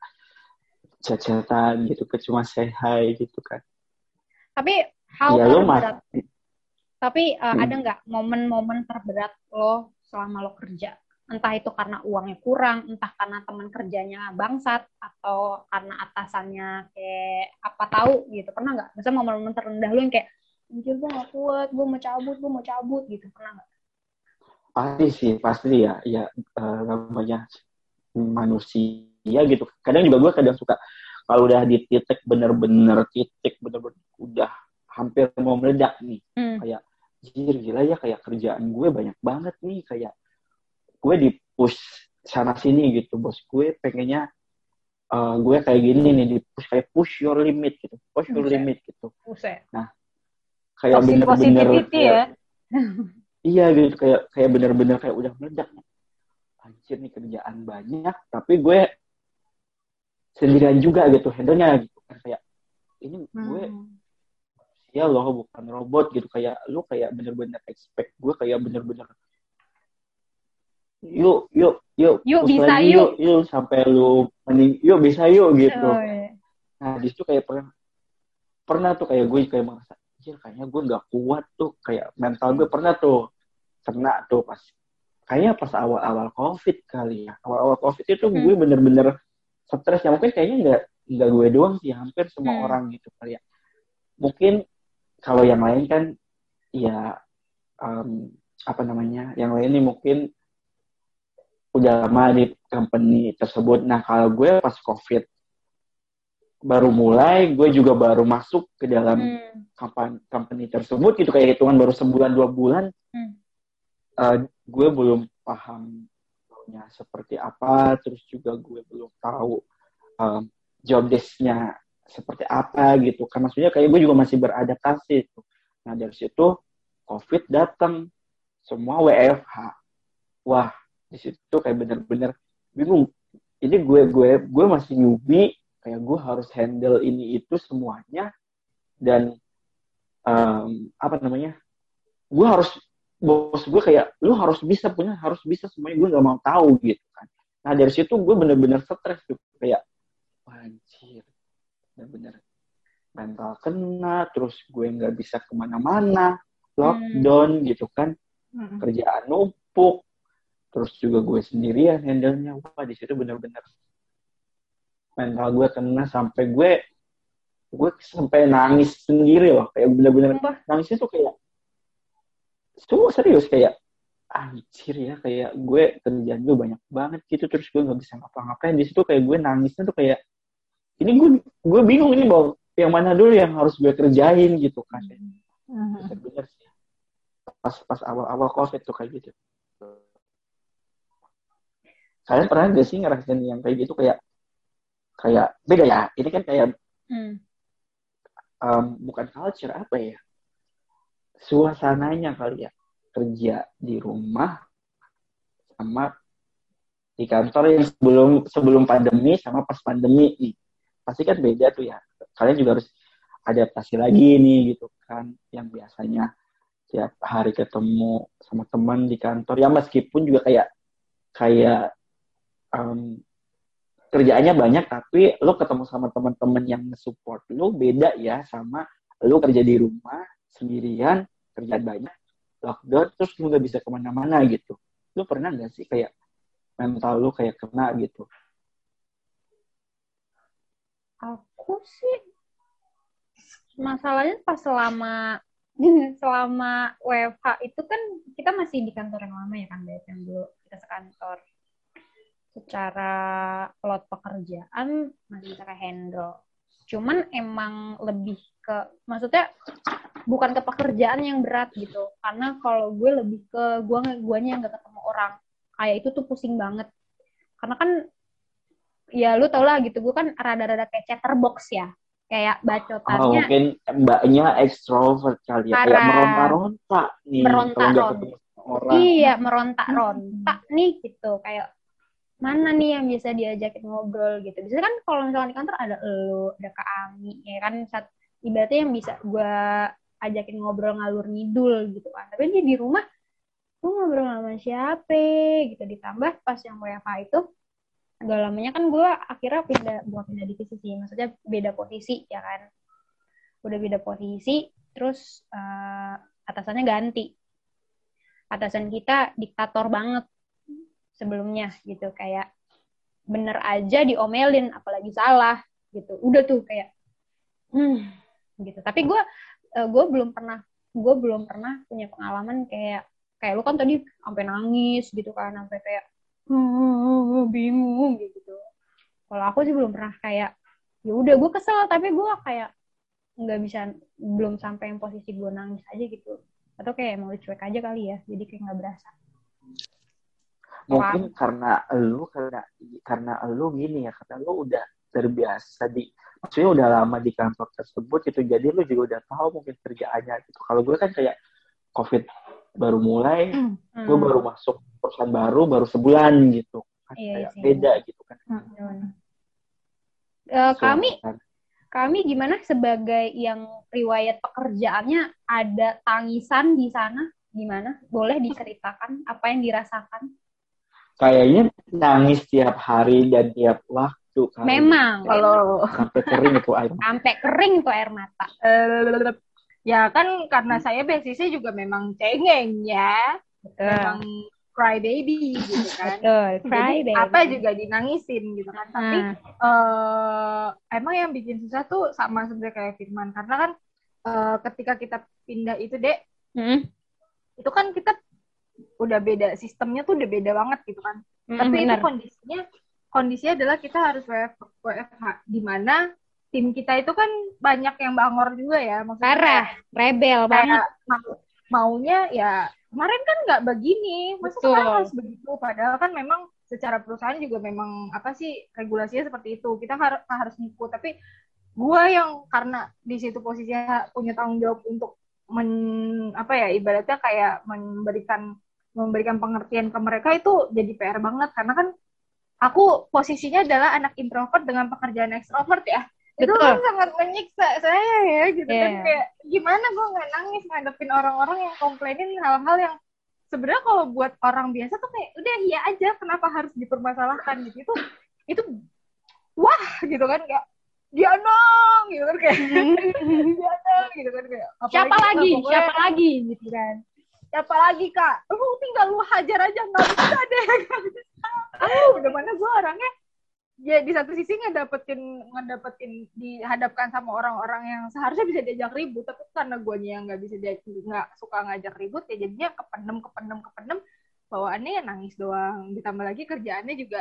Speaker 4: chat-chatan gitu kan cuma say hi gitu kan
Speaker 3: Tapi hal
Speaker 4: ya lo
Speaker 3: terberat. Tapi uh,
Speaker 4: Hmm.
Speaker 3: ada nggak momen-momen terberat lo selama lo kerja? Entah itu karena uangnya kurang, entah karena teman kerjanya bangsat, atau karena atasannya kayak apa tahu gitu. Pernah nggak? Misalnya momen-momen terendah lo yang kayak, anjir gue gak kuat, gue mau cabut, gue mau cabut gitu. Pernah nggak?
Speaker 4: pasti sih pasti ya ya eh, namanya manusia gitu kadang juga gue kadang suka kalau udah di titik bener-bener titik bener-bener udah hampir mau meledak nih
Speaker 3: Hmm.
Speaker 4: kayak jir gila ya kayak kerjaan gue banyak banget nih kayak gue di push sana sini gitu bos gue pengennya eh, gue kayak gini nih di push kayak push your limit gitu push your
Speaker 3: Buset.
Speaker 4: limit gitu
Speaker 3: Buset.
Speaker 4: kayak
Speaker 2: Posi-
Speaker 4: bener-bener kayak-
Speaker 2: ya
Speaker 4: Iya gitu kayak kayak bener-bener kayak udah meledak. Anjir nih kerjaan banyak, tapi gue sendirian juga gitu handle-nya gitu kan kayak ini gue
Speaker 2: Hmm.
Speaker 4: Ya loh bukan robot gitu kayak lu kayak bener-bener expect gue kayak bener-bener yuk yuk yuk
Speaker 3: Yuk, bisa,
Speaker 4: lagi,
Speaker 3: yuk.
Speaker 4: yuk sampai lu mening yuk bisa yuk gitu
Speaker 3: Oh, iya.
Speaker 4: Nah, di situ kayak pernah pernah tuh kayak gue kayak merasa, anjir kayaknya gue nggak kuat tuh, kayak mental gue pernah tuh kena tuh pas kayaknya pas awal-awal covid kali ya. Awal-awal covid itu
Speaker 3: Hmm.
Speaker 4: gue bener-bener stres ya mungkin kayaknya nggak nggak gue doang sih, hampir semua
Speaker 3: Hmm.
Speaker 4: orang gitu kali ya. Mungkin kalau yang lain kan ya em, apa namanya? Yang lain nih mungkin udah lama di company tersebut. Nah, kalau gue pas covid baru mulai, gue juga baru masuk ke dalam
Speaker 3: Hmm.
Speaker 4: company, company tersebut gitu kayak hitungan baru sebulan dua bulan.
Speaker 3: Hmm.
Speaker 4: Eh, gue belum paham seperti apa, terus juga gue belum tahu em, job desk-nya seperti apa gitu. Kan maksudnya kayak gue juga masih beradaptasi. Gitu. Nah dari situ COVID datang, semua WFH. wah di situ kayak bener-bener bingung ini gue gue gue masih newbie kayak gue harus handle ini itu semuanya dan um, apa namanya gue harus bos gue kayak lu harus bisa punya harus bisa semuanya gue nggak mau tahu gitu kan nah dari situ gue bener-bener stres tuh kayak anjir bener-bener. Mental kena terus gue nggak bisa ke mana-mana. Lockdown hmm. gitu kan. Hmm. kerjaan numpuk. Terus juga gue sendirian handle-nya. Wah di situ bener-bener mental gue kena sampai gue gue sampai nangis sendiri loh. Kayak bener-bener nangisnya tuh kayak semua serius kayak anjir ya kayak gue kerjaan gue banyak banget gitu terus gue nggak bisa ngapa-ngapain. Di situ kayak gue nangisnya tuh kayak ini gue gue bingung ini bahwa yang mana dulu yang harus gue kerjain gitu kan. Uh-huh. bener sih. Pas pas awal-awal covid tuh kayak gitu. Kalian pernah gak sih ngerasain yang kayak gitu? Kayak kayak beda ya. Ini kan kayak hmm. um, bukan culture apa ya? Suasananya kali ya. Kerja di rumah sama di kantor yang sebelum sebelum pandemi sama pas pandemi. nih pasti kan beda tuh ya. Kalian juga harus adaptasi lagi nih gitu kan. Yang biasanya tiap hari ketemu sama teman di kantor. Ya meskipun juga kayak kayak um, kerjaannya banyak tapi lo ketemu sama teman-teman yang support lo beda ya sama lo kerja di rumah sendirian kerjaan banyak lockdown terus lo gak bisa ke mana-mana gitu. Lo pernah nggak sih kayak mental lo kayak kena gitu
Speaker 3: aku sih masalahnya pas selama selama WFH itu kan kita masih di kantor yang lama ya kan yang dulu kita sekantor secara load pekerjaan masih kayak handle. Cuman emang lebih ke, maksudnya bukan ke pekerjaan yang berat gitu. Karena kalau gue lebih ke gue guanya yang gak ketemu orang. Kayak itu tuh pusing banget. Karena kan ya lu tau lah gitu. Gue kan rada-rada kayak chatterbox ya. Kayak bacotannya oh,
Speaker 4: mungkin mbaknya extrovert kali ya. Kayak meronta-ronta nih
Speaker 3: meronta-ronta iya meronta-ronta nih gitu. Kayak mana nih yang bisa diajakin ngobrol? gitu. Biasanya kan kalau misalnya di kantor ada elu, ada Kak Ami, ya kan? Saat ibaratnya yang bisa gue ajakin ngobrol ngalur ngidul gitu kan. Tapi dia di rumah gue ngobrol sama siapa? gitu. Ditambah pas yang WFH itu agak lamanya kan gue akhirnya pindah bukan pindah divisi sih, maksudnya beda posisi ya kan. Udah beda posisi, terus uh, atasannya ganti. Atasan kita diktator banget sebelumnya gitu kayak bener aja diomelin apalagi salah gitu udah tuh kayak hmm gitu tapi gue uh, gue belum pernah gue belum pernah punya pengalaman kayak kayak lu kan tadi sampai nangis gitu kan sampai kayak hmm, bingung gitu. Kalau aku sih belum pernah kayak ya udah gue kesel tapi gue kayak nggak bisa belum sampai yang posisi gue nangis aja gitu. Atau kayak mau cuek aja kali ya jadi kayak nggak berasa.
Speaker 4: Mungkin karena lu karena karena lu gini ya karena lu udah terbiasa di maksudnya udah lama di kantor tersebut itu jadi lu juga udah tahu mungkin kerjaannya gitu. Kalau gue kan kayak covid baru mulai hmm. gue baru masuk perusahaan baru baru sebulan gitu kan iya, kayak sih. beda gitu kan hmm.
Speaker 3: uh, kami kan. kami gimana sebagai yang riwayat pekerjaannya ada tangisan di sana gimana boleh diceritakan apa yang dirasakan
Speaker 4: kayaknya nangis tiap hari dan tiap waktu
Speaker 3: kan. Memang
Speaker 4: kalau sampai kering itu air
Speaker 3: mata. Sampai kering tuh air mata.
Speaker 2: ya kan karena saya basisnya juga memang cengeng ya. Betul. Memang cry baby gitu kan. Betul, cry Jadi, baby. Apa juga dinangisin gitu kan. Tapi uh, emang yang bikin susah tuh sama sebenarnya kayak Firman karena kan uh, ketika kita pindah itu, Dek, hmm. itu kan kita udah beda sistemnya tuh udah beda banget gitu kan mm, tapi bener. itu kondisinya kondisinya adalah kita harus WF, WFH di mana tim kita itu kan banyak yang bangor juga ya
Speaker 3: maksudnya parah rebel banget.
Speaker 2: mau, maunya ya kemarin kan nggak begini masa sekarang harus begitu? Padahal kan memang secara perusahaan juga memang apa sih regulasinya seperti itu. Kita harus harus ngikut. Tapi gue yang karena di situ posisinya punya tanggung jawab untuk men apa ya ibaratnya kayak memberikan memberikan pengertian ke mereka itu jadi PR banget. Karena kan aku posisinya adalah anak introvert dengan pekerjaan ekstrovert ya itu
Speaker 3: Betul.
Speaker 2: kan sangat menyiksa saya ya gitu kan.
Speaker 3: Iya.
Speaker 2: kayak gimana gue nggak nangis ngadepin orang-orang yang komplainin hal-hal yang sebenarnya kalau buat orang biasa tuh kayak udah iya aja kenapa harus dipermasalahkan? Gitu. Itu itu wah gitu kan. Kayak dia dong gitu kan. Kayak dia dong gitu kan. Kayak
Speaker 3: siapa lagi?
Speaker 2: pokoknya-
Speaker 3: siapa lagi? Gitu kan.
Speaker 2: Siapa lagi kak? Lu tinggal lu hajar aja nggak bisa deh. Bisa ah udah mana gue orangnya ya di satu sisi ngedapetin ngedapetin dihadapkan sama orang-orang yang seharusnya bisa diajak ribut tapi karena gue yang nggak bisa dia nggak suka ngajak ribut ya jadinya kependem kependem kependem bawaannya ya nangis doang. Ditambah lagi kerjaannya juga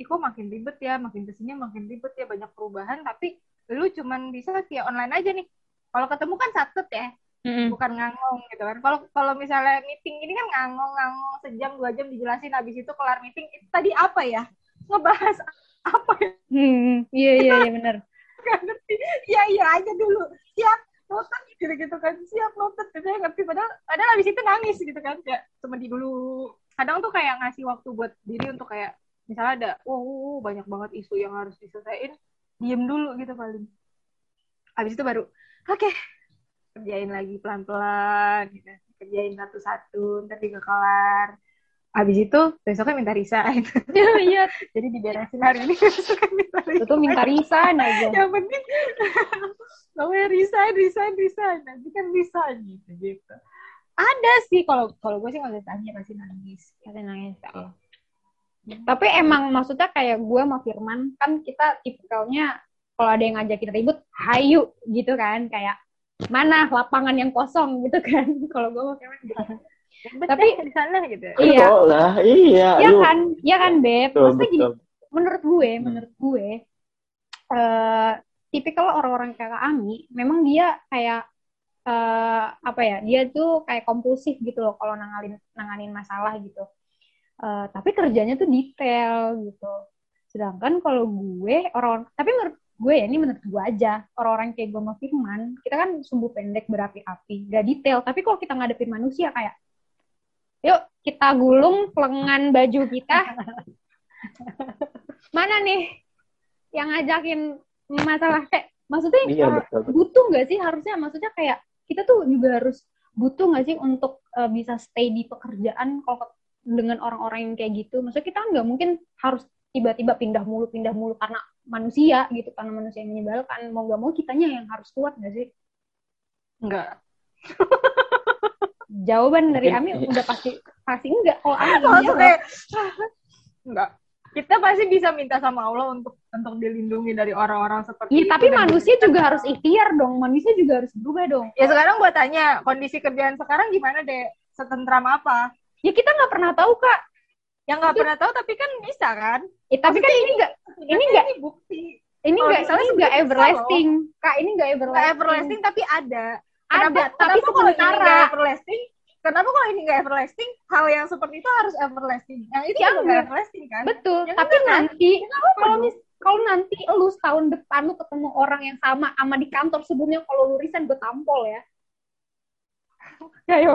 Speaker 2: ih kok makin ribet ya? Makin ke sini makin ribet ya? Banyak perubahan. Tapi lu cuman bisa via online aja nih. Kalau ketemu kan satu ya
Speaker 3: Mm-mm.
Speaker 2: bukan ngangong gitu kan. Kalau kalau misalnya meeting ini kan ngangong-ngangong sejam dua jam dijelasin. Habis itu kelar meeting itu tadi apa ya? Ngebahas apa ya?
Speaker 3: Hmm, iya iya iya benar.
Speaker 2: Gak ngerti. Iya iya aja dulu. Siap notet gitu-gitu kan. Siap notet gitu ya ngerti padahal padahal habis itu nangis gitu kan. Ya semedi dulu. Kadang tuh kayak ngasih waktu buat diri untuk kayak misalnya ada oh banyak banget isu yang harus diselesaikan diem dulu gitu paling habis itu baru oke kerjain lagi pelan-pelan gitu. kerjain satu-satu ntar juga kelar habis itu besoknya minta resign
Speaker 3: Iya,
Speaker 2: jadi diberesin hari ini besoknya minta resign
Speaker 3: itu minta resign aja.
Speaker 2: yang penting namanya resign resign resign nanti kan resign gitu gitu ada sih kalau kalau gue sih nggak bisa tanya pasti nangis
Speaker 3: Pasti nangis. ya. Tapi emang maksudnya kayak gue sama Firman kan kita tipikalnya kalau ada yang ngajakin ribut, hayu gitu kan kayak mana lapangan yang kosong gitu kan. Kalau gue sama Firman gitu. Tapi-
Speaker 2: di sana gitu
Speaker 3: Iya.
Speaker 4: Lah, iya.
Speaker 3: Iya kan, iya kan Beb.
Speaker 4: Betul,
Speaker 3: Maksudnya gini,
Speaker 4: betul.
Speaker 3: menurut gue, menurut gue, eh tipikal orang-orang kayak Kak Ami, memang dia kayak eh apa ya, dia tuh kayak kompulsif gitu loh kalau nanganin nanganin masalah gitu. Eh, tapi kerjanya tuh detail gitu. Sedangkan kalau gue orang, tapi menurut gue ya ini menurut gue aja orang-orang kayak gue sama Firman, kita kan sumbu pendek berapi-api, gak detail. Tapi kalau kita ngadepin manusia kayak, yuk kita gulung lengan baju kita, mana nih yang ngajakin masalah? Kayak maksudnya
Speaker 4: Iya,
Speaker 3: uh,
Speaker 4: betul, betul.
Speaker 3: butuh nggak sih harusnya? Maksudnya kayak kita tuh juga harus butuh nggak sih untuk uh, bisa stay di pekerjaan kalau dengan orang-orang yang kayak gitu? Maksudnya kita nggak mungkin harus tiba-tiba pindah mulu pindah mulu karena manusia gitu karena manusia yang menyebalkan. Mau nggak mau kitanya yang harus kuat nggak sih?
Speaker 2: Enggak
Speaker 3: jawaban dari Ami udah pasti pasti enggak. Kalau Ami
Speaker 2: langsung
Speaker 3: jawab.
Speaker 2: kayak enggak. Kita pasti bisa minta sama Allah untuk untuk dilindungi dari orang-orang seperti
Speaker 3: Iya,
Speaker 2: itu
Speaker 3: tapi
Speaker 2: dan
Speaker 3: manusia
Speaker 2: kita-
Speaker 3: juga harus ikhtiar dong. Manusia juga harus berubah dong.
Speaker 2: Ya sekarang gua tanya kondisi kerjaan sekarang gimana deh setentram apa?
Speaker 3: Ya kita nggak pernah tahu kak.
Speaker 2: Yang nggak pernah tahu tapi kan bisa kan?
Speaker 3: Eh, tapi kan ini nggak ini nggak
Speaker 2: ini bukti.
Speaker 3: ini nggak
Speaker 2: misalnya
Speaker 3: ini nggak everlasting. kak ini nggak
Speaker 2: nggak
Speaker 3: everlasting.
Speaker 2: everlasting tapi ada
Speaker 3: ada
Speaker 2: kenapa,
Speaker 3: tapi
Speaker 2: kenapa kalau ini
Speaker 3: sementara
Speaker 2: nggak everlasting kenapa kalau ini nggak everlasting hal yang seperti itu harus everlasting yang itu
Speaker 3: Ya,
Speaker 2: juga nggak
Speaker 3: enggak.
Speaker 2: everlasting kan
Speaker 3: betul
Speaker 2: Ya
Speaker 3: tapi
Speaker 2: enggak kan?
Speaker 3: nanti kalau mis kalau nanti lu setahun depan lu ketemu orang yang sama sama di kantor sebelumnya kalau lu resign gue tampol ya
Speaker 2: ya yo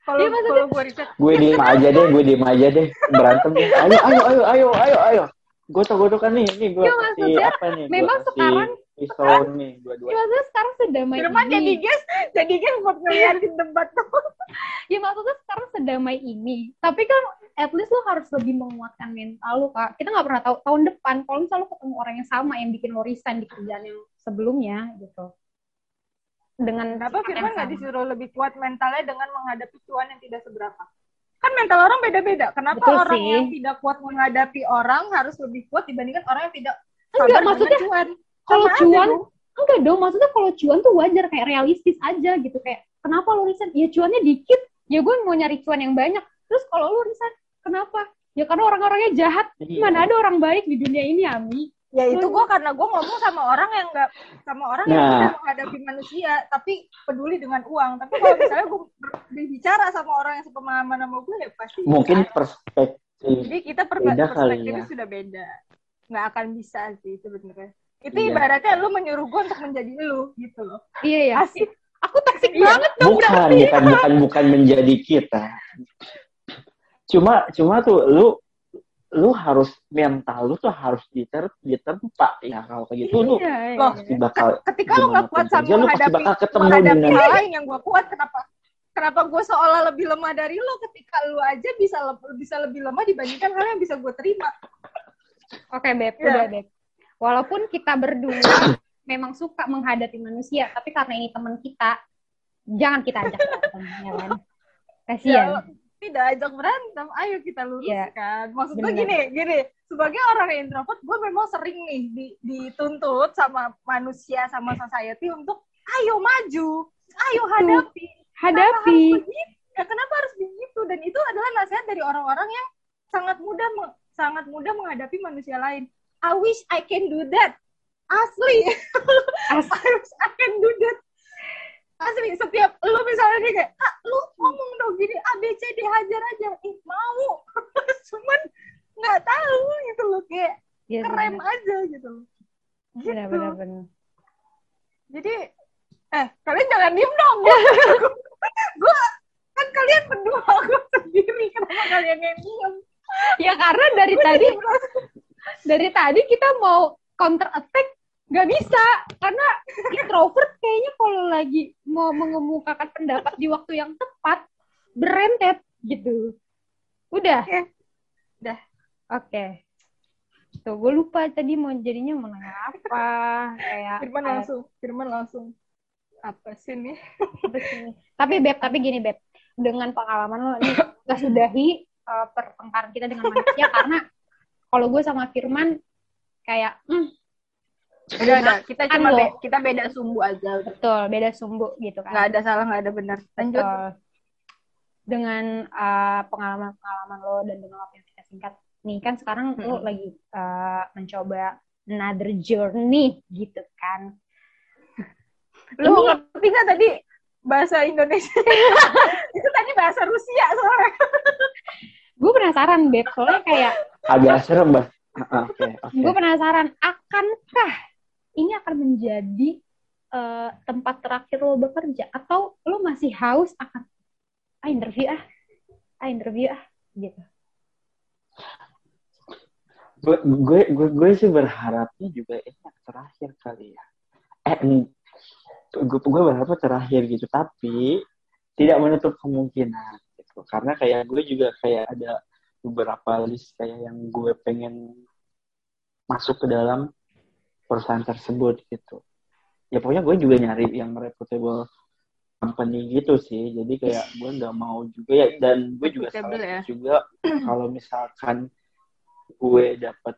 Speaker 2: kalau
Speaker 3: Iya, maksudnya-
Speaker 2: kalau gue riset
Speaker 4: Gue diem aja deh, gue diem aja deh. Berantem deh. Ayo, ayo, ayo, ayo, ayo, ayo. Gue tau, gue kan nih, nih gue
Speaker 3: Iya, maksudnya
Speaker 4: apa nih?
Speaker 3: Memang sekarang-
Speaker 4: pisau nih, dua-dua.
Speaker 3: ya maksudnya sekarang sedamai
Speaker 2: Firman jadi
Speaker 3: ini
Speaker 2: guys jadi guys buat ngeliatin debat tuh
Speaker 3: ya maksudnya sekarang sedamai ini tapi kan at least lu harus lebih menguatkan mental lu kak kita nggak pernah tahu tahun depan kalau misalnya lu ketemu orang yang sama yang bikin lo resign di kerjaan yang sebelumnya gitu dengan
Speaker 2: Kenapa
Speaker 3: sifat
Speaker 2: Firman nggak disuruh lebih kuat mentalnya dengan menghadapi cuan yang tidak seberapa? Kan mental orang beda-beda. Kenapa
Speaker 3: Betul
Speaker 2: orang
Speaker 3: sih.
Speaker 2: yang tidak kuat menghadapi orang harus lebih kuat dibandingkan orang yang tidak
Speaker 3: Enggak, maksudnya
Speaker 2: cuan?
Speaker 3: Kalau cuan
Speaker 2: dong.
Speaker 3: enggak dong maksudnya kalau cuan tuh wajar kayak realistis aja gitu kayak kenapa lo resign ya cuannya dikit ya gue mau nyari cuan yang banyak terus kalau lo resign kenapa ya karena orang-orangnya jahat
Speaker 4: Iya.
Speaker 3: mana ada orang baik di dunia ini Ami
Speaker 2: Ya itu gue karena gue ngomong sama orang yang nggak sama orang yang
Speaker 4: Nah.
Speaker 2: bisa menghadapi manusia tapi peduli dengan uang. Tapi kalau misalnya gue berbicara sama orang yang sepemahaman sama gue ya pasti
Speaker 4: Mungkin
Speaker 2: bisa.
Speaker 4: perspektif.
Speaker 2: Jadi kita per
Speaker 4: Beda kali
Speaker 2: perspektifnya
Speaker 4: ya.
Speaker 2: sudah beda. Nggak akan bisa sih sebenarnya. Itu
Speaker 4: Iya.
Speaker 2: ibaratnya lu menyuruh gue untuk menjadi lu gitu loh.
Speaker 3: iya ya
Speaker 2: Asik.
Speaker 3: aku toxic
Speaker 2: Iya.
Speaker 3: banget dong
Speaker 4: Bukan,
Speaker 3: berarti
Speaker 4: bukan, bukan, bukan menjadi kita. cuma cuma tuh lu lu harus mental lu tuh harus diter diterpa ya kalau kayak gitu lu
Speaker 3: Iya, iya,
Speaker 2: Loh,
Speaker 3: iya.
Speaker 4: pasti bakal
Speaker 2: ketika lu gak kuat sama
Speaker 4: lu pasti
Speaker 2: menghadapi
Speaker 4: bakal ketemu
Speaker 2: menghadapi
Speaker 4: dengan
Speaker 2: hal lain yang gue kuat kenapa kenapa gue seolah lebih lemah dari lo ketika lu aja bisa le- bisa lebih lemah dibandingkan hal yang bisa gue terima
Speaker 3: Oke, Beb,
Speaker 2: Iya.
Speaker 3: udah, Beb. Walaupun kita berdua memang suka menghadapi manusia, tapi karena ini teman kita, jangan kita ajak berantem, ya kan? Kasian.
Speaker 2: ya, tidak ajak berantem ayo kita luruskan maksud gue
Speaker 3: Bener.
Speaker 2: gini gini sebagai orang yang introvert gue memang sering nih di, dituntut sama manusia sama society untuk ayo maju ayo hadapi
Speaker 3: Hadapi.
Speaker 2: Kenapa harus begitu? Ya, kenapa harus begitu? Dan itu adalah nasihat dari orang-orang yang sangat mudah sangat mudah menghadapi manusia lain. I wish I can do that. Asli.
Speaker 3: As-
Speaker 2: I wish I can do that. Asli, setiap lu misalnya nih kayak, ah, lu ngomong dong gini, A, B, C, D, hajar aja. Ih, mau. Cuman nggak tahu gitu loh. Kayak
Speaker 3: Iya,
Speaker 2: ngerem
Speaker 3: benar.
Speaker 2: aja gitu loh. Gitu.
Speaker 3: Benar, benar.
Speaker 2: Jadi, eh, kalian jangan diem dong. gue, kan kalian berdua, gue sendiri. Kenapa kalian yang diem?
Speaker 3: Ya karena dari tadi dari tadi kita mau counter attack nggak bisa karena introvert kayaknya kalau lagi mau mengemukakan pendapat di waktu yang tepat berentet gitu. Udah.
Speaker 2: Oke. Udah.
Speaker 3: Oke. Tuh, gue lupa tadi mau jadinya mau nanya apa. Kayak
Speaker 2: Firman
Speaker 3: kayak-
Speaker 2: langsung, Firman langsung. Apa sih nih?
Speaker 3: Tapi Beb, tapi gini Beb. Dengan pengalaman lo nih, sudahi uh, pertengkaran kita dengan manusia karena kalau gue sama Firman kayak hmm,
Speaker 2: Udah, udah. Kita
Speaker 3: Kan
Speaker 2: cuma
Speaker 3: lo.
Speaker 2: be- kita beda sumbu aja. udah.
Speaker 3: betul beda sumbu gitu kan.
Speaker 2: Nggak ada salah, nggak ada benar. Lanjut.
Speaker 3: Betul. Dengan uh, pengalaman-pengalaman lo dan dengan waktu yang kita singkat nih kan sekarang lo
Speaker 2: Mm-mm.
Speaker 3: lagi uh, mencoba another journey gitu kan.
Speaker 2: Lu
Speaker 3: Ini-
Speaker 2: ngerti nggak tadi bahasa Indonesia? itu tadi bahasa Rusia soalnya.
Speaker 3: Gue penasaran Beb, soalnya kayak
Speaker 4: agak serem bah Ah, oke oke.
Speaker 3: Gue penasaran akankah ini akan menjadi uh, tempat terakhir lo bekerja? Atau lo masih haus akan ah interview ah. Ah interview ah gitu.
Speaker 4: gue gue gue gue sih berharapnya juga ini yang terakhir kali ya. Eh gue gue berharap terakhir gitu. Tapi tidak menutup kemungkinan gitu. Karena kayak gue juga kayak ada beberapa list kayak yang gue pengen masuk ke dalam perusahaan tersebut gitu. Ya pokoknya gue juga nyari yang reputable company gitu sih. Jadi kayak gue nggak mau juga ya. Dan gue juga salah
Speaker 2: ya.
Speaker 4: juga kalau misalkan gue dapat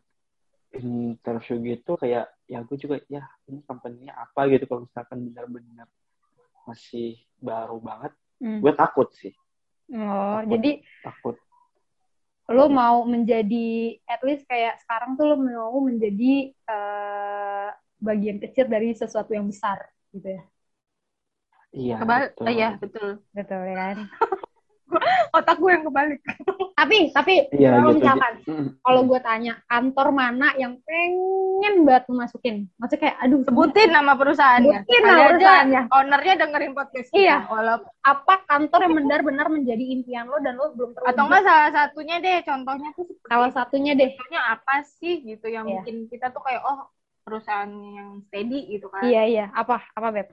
Speaker 4: interview gitu kayak ya gue juga ya ini company-nya apa gitu. Kalau misalkan benar-benar masih baru banget
Speaker 3: Hmm.
Speaker 4: gue takut sih
Speaker 3: Oh,
Speaker 4: Takut.
Speaker 3: jadi
Speaker 4: takut
Speaker 3: lo mau menjadi at least kayak sekarang tuh lo mau menjadi eh, bagian kecil dari sesuatu yang besar gitu ya.
Speaker 4: iya
Speaker 2: Kebal
Speaker 4: betul.
Speaker 2: eh, ya betul.
Speaker 3: Betul ya kan?
Speaker 2: Otak gue yang kebalik.
Speaker 3: Tapi tapi
Speaker 4: Iya,
Speaker 3: kalau
Speaker 4: gitu.
Speaker 3: misalkan
Speaker 4: Mm.
Speaker 3: kalau gue tanya kantor mana yang pengen banget masukin, maksudnya kayak aduh
Speaker 2: Sebutin nama perusahaannya.
Speaker 3: Sebutin nama perusahaannya.
Speaker 2: Ownernya dengerin podcast.
Speaker 3: Iya.
Speaker 2: Walaupun
Speaker 3: apa kantor yang benar-benar menjadi impian lo dan lo belum terwujud.
Speaker 2: atau enggak salah satunya deh contohnya tuh
Speaker 3: salah satunya deh.
Speaker 2: contohnya apa sih gitu yang
Speaker 3: Iya.
Speaker 2: bikin kita tuh kayak oh perusahaan yang steady gitu kan.
Speaker 3: Iya iya apa apa beb?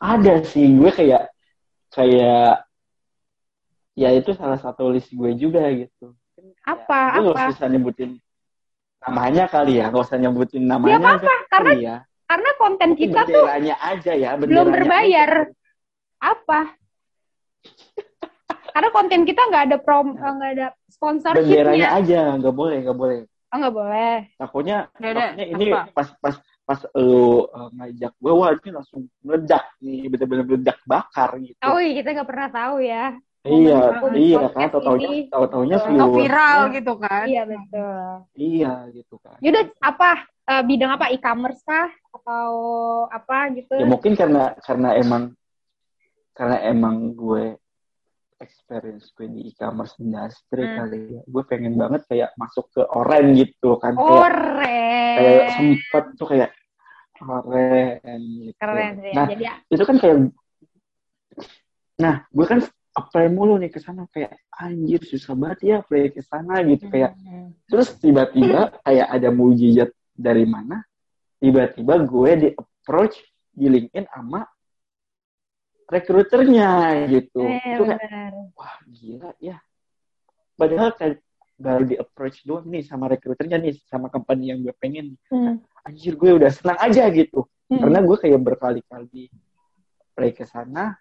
Speaker 4: ada sih gue kayak kayak ya itu salah satu list gue juga gitu
Speaker 3: Apa
Speaker 4: gue
Speaker 3: apa?
Speaker 4: gak usah nyebutin namanya kali ya gak usah nyebutin namanya
Speaker 3: Ya,
Speaker 4: kali
Speaker 3: karena
Speaker 4: ya
Speaker 3: Karena konten
Speaker 4: Tapi
Speaker 3: kita tuh
Speaker 4: benderanya aja ya
Speaker 3: belum
Speaker 4: benderanya
Speaker 3: berbayar.
Speaker 4: aja.
Speaker 3: apa? Karena konten kita nggak ada prom eh, nggak ada
Speaker 4: benderanya
Speaker 3: sponsorshipnya.
Speaker 4: aja nggak boleh nggak boleh
Speaker 3: Oh nggak boleh.
Speaker 4: takutnya takutnya ini
Speaker 2: apa?
Speaker 4: pas pas pas lu uh, ngajak gue wah ini langsung meledak nih bener-bener meledak bakar gitu
Speaker 3: Oh iya kita nggak pernah tahu ya.
Speaker 4: Iya iya kan tahu taunya tahu taunya viewer
Speaker 2: viral gitu kan.
Speaker 3: Iya betul.
Speaker 4: iya gitu kan
Speaker 3: Yaudah apa eh, bidang apa e-commerce kah atau apa gitu?
Speaker 4: ya mungkin karena karena emang karena emang gue experience gue di e-commerce industry
Speaker 3: Hmm.
Speaker 4: kali ya gue pengen banget kayak masuk ke oren gitu kan kayak kayak
Speaker 3: Keren.
Speaker 4: sempet tuh kayak oren gitu
Speaker 3: Keren sih. ya.
Speaker 4: nah
Speaker 3: Jadi
Speaker 4: itu kan kayak nah gue kan apply mulu nih ke sana kayak anjir susah banget ya apply ke sana gitu kayak
Speaker 2: Hmm.
Speaker 4: terus tiba-tiba kayak ada mujizat dari mana tiba-tiba gue di approach di LinkedIn sama rekruternya gitu
Speaker 3: Eh,
Speaker 4: itu kayak wah gila ya padahal kayak baru di approach doang nih sama rekruternya nih sama company yang gue pengen
Speaker 3: Hmm.
Speaker 4: anjir gue udah senang aja gitu
Speaker 3: Hmm.
Speaker 4: karena gue kayak berkali-kali play ke sana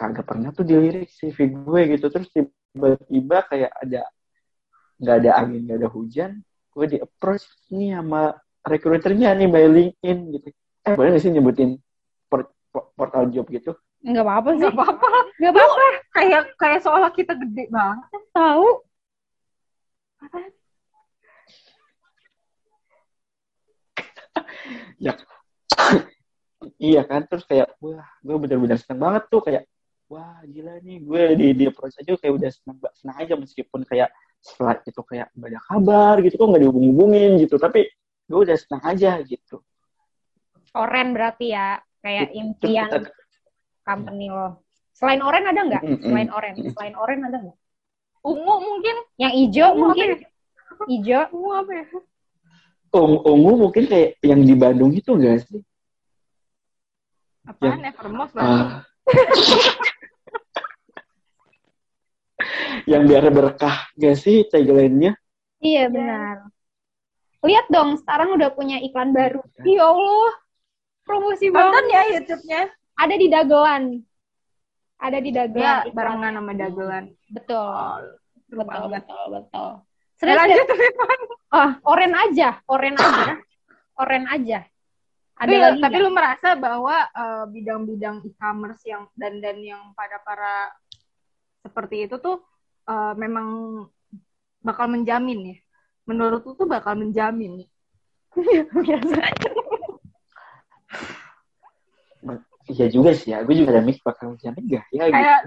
Speaker 4: kagak pernah tuh dilirik CV gue gitu terus tiba-tiba kayak ada nggak ada angin nggak ada hujan gue di approach nih sama rekruternya nih by LinkedIn gitu eh boleh nggak sih nyebutin port- port- portal job gitu
Speaker 3: Nggak apa-apa sih.
Speaker 2: Gak apa-apa.
Speaker 3: Nggak apa-apa.
Speaker 2: Kayak kayak seolah kita gede banget.
Speaker 3: Tahu.
Speaker 4: ya iya kan terus kayak wah gue bener-bener seneng banget tuh kayak wah gila nih gue di di approach aja kayak udah seneng ba- seneng aja meskipun kayak setelah itu kayak gak ada kabar gitu kok nggak dihubung-hubungin gitu tapi gue udah seneng aja gitu
Speaker 3: Oren berarti ya. Kayak
Speaker 4: Terus
Speaker 3: impian
Speaker 4: kita-
Speaker 3: company lo. Selain Oren ada nggak?
Speaker 4: Mm-mm.
Speaker 3: Selain Oren. Selain Oren ada nggak?
Speaker 2: Ungu mungkin.
Speaker 3: Yang hijau
Speaker 2: Ungu
Speaker 3: mungkin.
Speaker 2: ya?
Speaker 3: Hijau.
Speaker 2: Ungu apa ya?
Speaker 4: ungu, ungu mungkin kayak yang di Bandung itu gak sih
Speaker 2: Apaan? Evermose berarti.
Speaker 4: Ah. Yang biar berkah gak sih tagline-nya
Speaker 3: Iya benar. Lihat dong, sekarang udah punya iklan baru. Ya Allah, promosi
Speaker 2: Tonton
Speaker 3: banget.
Speaker 2: ya YouTube-nya.
Speaker 3: Ada di dagelan. Ada di
Speaker 2: Ya,
Speaker 3: dagelan.
Speaker 2: barengan sama dagelan.
Speaker 3: Betul.
Speaker 2: Seru
Speaker 3: Betul, betul, betul.
Speaker 2: Ya,
Speaker 3: Serius,
Speaker 2: lanjut Rifan.
Speaker 3: Ah, oren aja, oren aja. Oren aja. Ada
Speaker 2: Tapi,
Speaker 3: lagi
Speaker 2: tapi
Speaker 3: nggak?
Speaker 2: lu merasa bahwa eh, bidang-bidang e-commerce yang dan dan yang pada para seperti itu tuh eh, memang bakal menjamin ya. Menurut lu tuh bakal menjamin.
Speaker 3: biasa aja.
Speaker 4: Iya juga sih ya gue juga ada mix bakal menjamin gak ya gitu.
Speaker 2: Kayak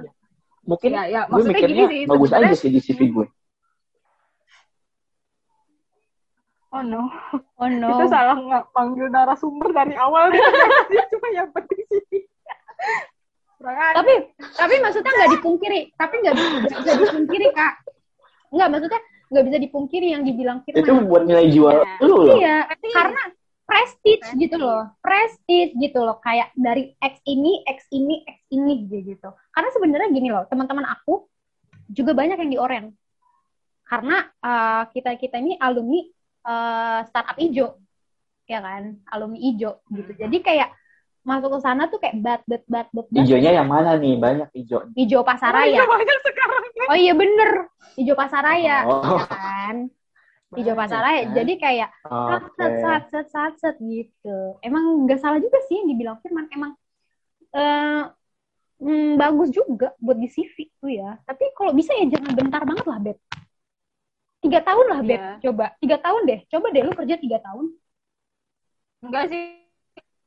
Speaker 4: mungkin
Speaker 2: ya ya
Speaker 4: gue
Speaker 2: maksudnya
Speaker 4: mikirnya
Speaker 2: gini sih.
Speaker 4: bagus aja sih di CV gue
Speaker 2: Oh no.
Speaker 3: Oh no.
Speaker 2: Itu salah nggak panggil narasumber dari awal dia cuma yang penting sih. Kurang ajar.
Speaker 3: tapi tapi maksudnya nggak dipungkiri tapi nggak bisa dipungkiri kak nggak maksudnya nggak bisa dipungkiri yang dibilang
Speaker 4: itu
Speaker 3: Firman
Speaker 4: buat nilai jual
Speaker 2: Ya.
Speaker 4: lu loh
Speaker 3: iya karena prestige gitu loh prestige gitu loh kayak dari X ini X ini X ini gitu karena sebenarnya gini loh teman-teman aku juga banyak yang di oren karena kita kita ini alumni eh, startup ijo ya kan alumni ijo gitu jadi kayak masuk ke sana tuh kayak bat bat bat bat bat
Speaker 4: hijaunya yang mana nih banyak hijau
Speaker 3: ijo pasaraya
Speaker 2: Oh, banyak sekarang.
Speaker 3: Oh iya bener, hijau pasaraya,
Speaker 4: Oh.
Speaker 3: ya kan? Hijau pasaraya. Jadi kayak
Speaker 4: oke
Speaker 3: set set set set set gitu. Emang nggak salah juga sih yang dibilang Firman. Emang eh mm, bagus juga buat di CV tuh ya. Tapi kalau bisa ya jangan bentar banget lah, Beb. Tiga tahun lah, Beb.
Speaker 2: Iya.
Speaker 3: Coba. Tiga tahun deh. Coba deh lu kerja tiga tahun.
Speaker 2: Enggak sih.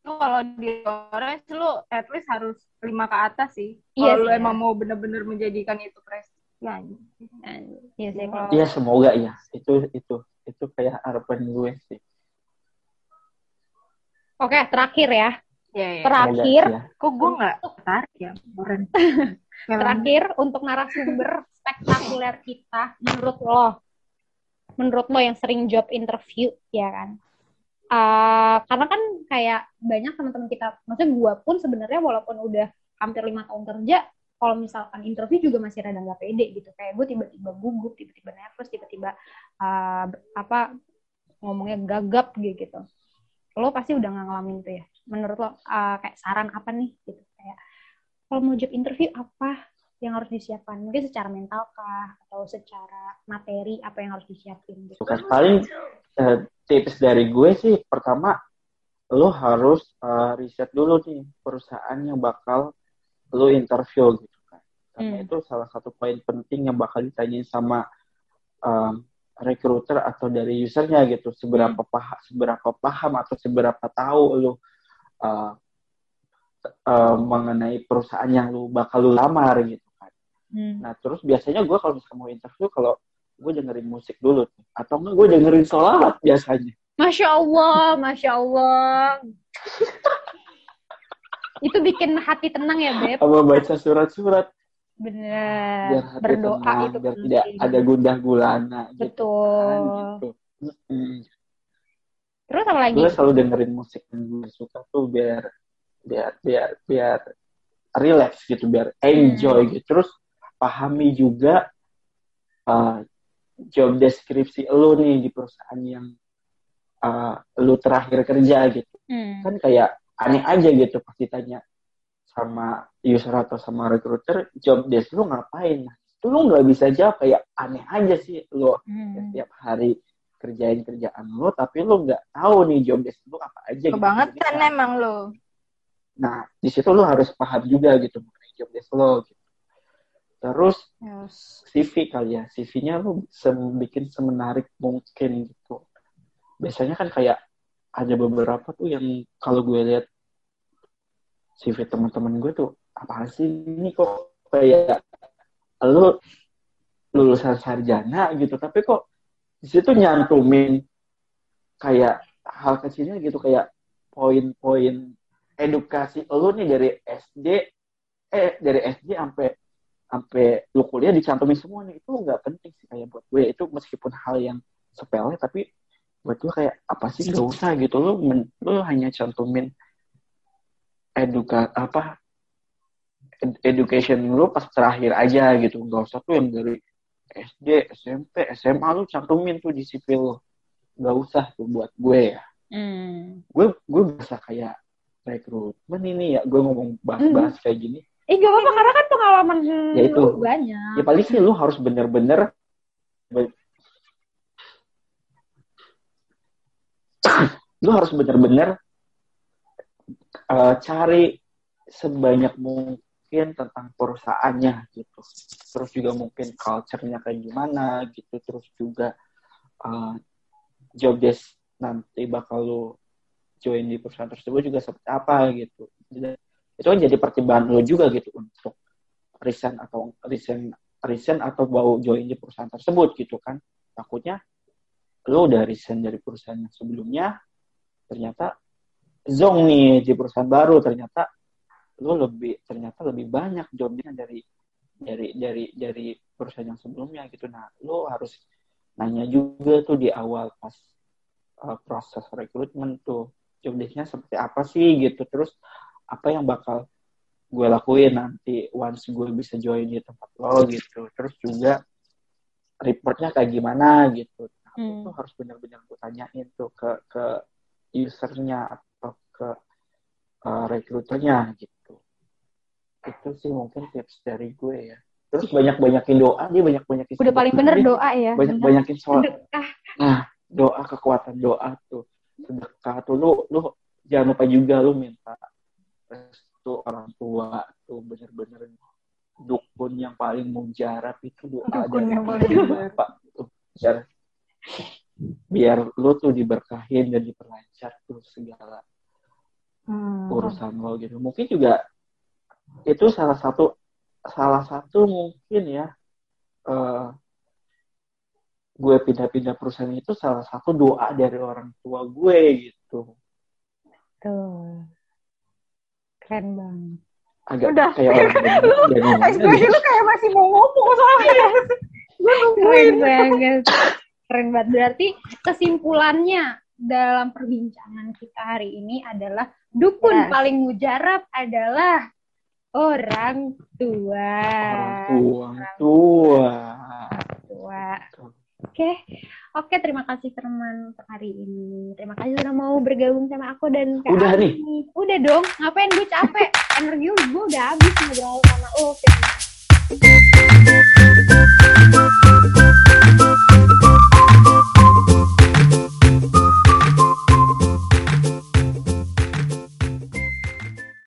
Speaker 2: Lu kalau di Orange lu at least harus lima ke atas sih.
Speaker 3: Iya
Speaker 2: Kalau lu
Speaker 3: sih,
Speaker 2: emang mau bener-bener menjadikan itu prestis. Ya,
Speaker 3: Iya sih kalau
Speaker 4: Iya semoga ya itu itu itu kayak harapan gue sih
Speaker 3: Oke, terakhir ya.
Speaker 2: ya, ya.
Speaker 3: Terakhir,
Speaker 4: Semoga, ya.
Speaker 2: Kok gue nggak tertarik ya Orange?
Speaker 3: terakhir untuk narasumber spektakuler kita menurut lo menurut lo yang sering job interview ya kan? Eh, karena kan kayak banyak teman-teman kita maksudnya gue pun sebenarnya walaupun udah hampir lima tahun kerja kalau misalkan interview juga masih rada nggak pede gitu. Kayak gue tiba-tiba gugup tiba-tiba nervous tiba-tiba eh, apa ngomongnya gagap gitu. Lo pasti udah nggak ngalamin itu ya? Menurut lo eh, kayak saran apa nih gitu? Kayak kalau mau job interview apa yang harus disiapkan. Mungkin secara mental kah atau secara materi apa yang harus disiapin gitu.
Speaker 4: Bukan paling eh, tips dari gue sih pertama lo harus eh, riset dulu nih perusahaan yang bakal lo interview gitu kan. Karena
Speaker 3: Hmm.
Speaker 4: itu salah satu poin penting yang bakal ditanyain sama em, recruiter atau dari usernya gitu. Seberapa paham seberapa paham atau seberapa tahu lo eh, eh, mengenai perusahaan yang lo bakal lo lamar gitu
Speaker 3: Hmm.
Speaker 4: Nah terus biasanya gue kalau misalnya mau interview kalau gue dengerin musik dulu atau enggak gue dengerin sholawat biasanya.
Speaker 3: Masya Allah, Masya Allah. itu bikin hati tenang ya, Beb.
Speaker 4: Sama baca surat-surat.
Speaker 3: Bener.
Speaker 4: biar hati
Speaker 3: Berdoa
Speaker 4: tenang,
Speaker 3: itu
Speaker 4: biar
Speaker 3: penting.
Speaker 4: tidak ada gundah gulana gitu
Speaker 3: Betul.
Speaker 4: kan, gitu. Mm-mm.
Speaker 3: Terus apa lagi?
Speaker 4: gue selalu dengerin musik yang gue suka tuh biar biar biar biar relax gitu biar enjoy
Speaker 3: Hmm.
Speaker 4: gitu terus pahami juga uh, job deskripsi lo nih di perusahaan yang uh, lo terakhir kerja gitu
Speaker 3: Hmm.
Speaker 4: kan kayak aneh aja gitu pasti tanya sama user atau sama recruiter job desk lo ngapain nah itu lo nggak bisa jawab kayak aneh aja sih lo
Speaker 3: Hmm.
Speaker 4: setiap hari kerjain kerjaan lo tapi lo nggak tahu nih job desk lo apa aja gitu.
Speaker 2: Kebangetan
Speaker 4: Nah,
Speaker 2: emang lo.
Speaker 4: nah di situ lo harus paham juga gitu mengenai job desk lo gitu. Terus
Speaker 2: Yes.
Speaker 4: CV kali ya CV-nya lo sem- bikin semenarik mungkin gitu biasanya kan kayak ada beberapa tuh yang kalau gue lihat CV teman-teman gue tuh apa sih ini kok kayak lo lulusan sarjana gitu tapi kok di situ nyantumin kayak hal kecilnya gitu kayak poin-poin edukasi lo nih dari SD eh dari SD sampai sampai lu kuliah dicantumin semua nih itu nggak penting sih kayak buat gue. Itu meskipun hal yang sepele tapi buat gue kayak apa sih nggak usah gitu. Lu men, lu hanya cantumin eduka apa ed- education lu pas terakhir aja gitu. Nggak usah tuh yang dari SD SMP SMA lu cantumin tuh di CV lu. Nggak usah tuh buat gue ya.
Speaker 3: Hmm.
Speaker 4: gue gue bisa kayak rekrutmen ini ya. Gue ngomong bahas-bahas kayak gini
Speaker 3: Eh gak apa-apa karena kan pengalaman
Speaker 4: Ya itu.
Speaker 3: lu banyak.
Speaker 4: ya paling sih lu harus bener-bener lu harus bener-bener uh, cari sebanyak mungkin tentang perusahaannya gitu terus juga mungkin culture-nya kayak gimana gitu terus juga uh, job desk nanti bakal lu join di perusahaan tersebut juga seperti apa gitu Jadi, itu kan jadi pertimbangan lo juga gitu untuk resign atau resign resign atau mau join di perusahaan tersebut gitu kan. Takutnya lo udah resign dari perusahaan yang sebelumnya ternyata zong nih di perusahaan baru ternyata lo lebih ternyata lebih banyak jobnya dari dari dari dari perusahaan yang sebelumnya gitu. Nah lo harus nanya juga tuh di awal pas uh, proses rekrutmen tuh job seperti apa sih gitu. Terus apa yang bakal gue lakuin nanti once gue bisa join di tempat lo gitu terus juga reportnya kayak gimana gitu nah,
Speaker 3: Hmm.
Speaker 4: itu harus benar-benar gue tanyain tuh ke ke usernya atau ke uh, rekruternya gitu itu sih mungkin tips dari gue ya terus banyak-banyakin doa dia banyak-banyakin
Speaker 3: Udah paling bener doa ya.
Speaker 4: banyak-banyakin soal
Speaker 3: Sedekah.
Speaker 4: Nah, doa kekuatan doa tuh. Sedekah tuh lu lu jangan lupa juga lu minta restu orang tua tuh bener-bener dukun yang paling mujarab itu doa
Speaker 2: Dukun
Speaker 4: dari
Speaker 2: yang paling
Speaker 4: bapak tuh. Biar biar lu tuh diberkahin dan diperlancar tuh segala
Speaker 2: Hmm.
Speaker 4: urusan lo gitu. Mungkin juga itu salah satu salah satu mungkin ya eh, gue pindah-pindah perusahaan itu salah satu doa dari orang tua gue gitu.
Speaker 3: Tuh. Keren banget.
Speaker 4: Agak
Speaker 2: Udah.
Speaker 4: kayak orang
Speaker 2: Ekspresi lu kayak masih mau ngomong soalnya. Gue nungguin.
Speaker 3: Keren banget. Keren banget. Berarti kesimpulannya dalam perbincangan kita hari ini adalah dukun
Speaker 2: Yes.
Speaker 3: paling mujarab adalah orang tua.
Speaker 4: orang tua, tua.
Speaker 3: Tua. Oke, oke terima kasih teman untuk hari ini. Terima kasih sudah mau bergabung sama aku dan Kak
Speaker 4: Udah
Speaker 3: Ami.
Speaker 4: nih?
Speaker 3: Udah dong. Ngapain gue capek? Energi gue udah habis ngobrol sama lo. Firman.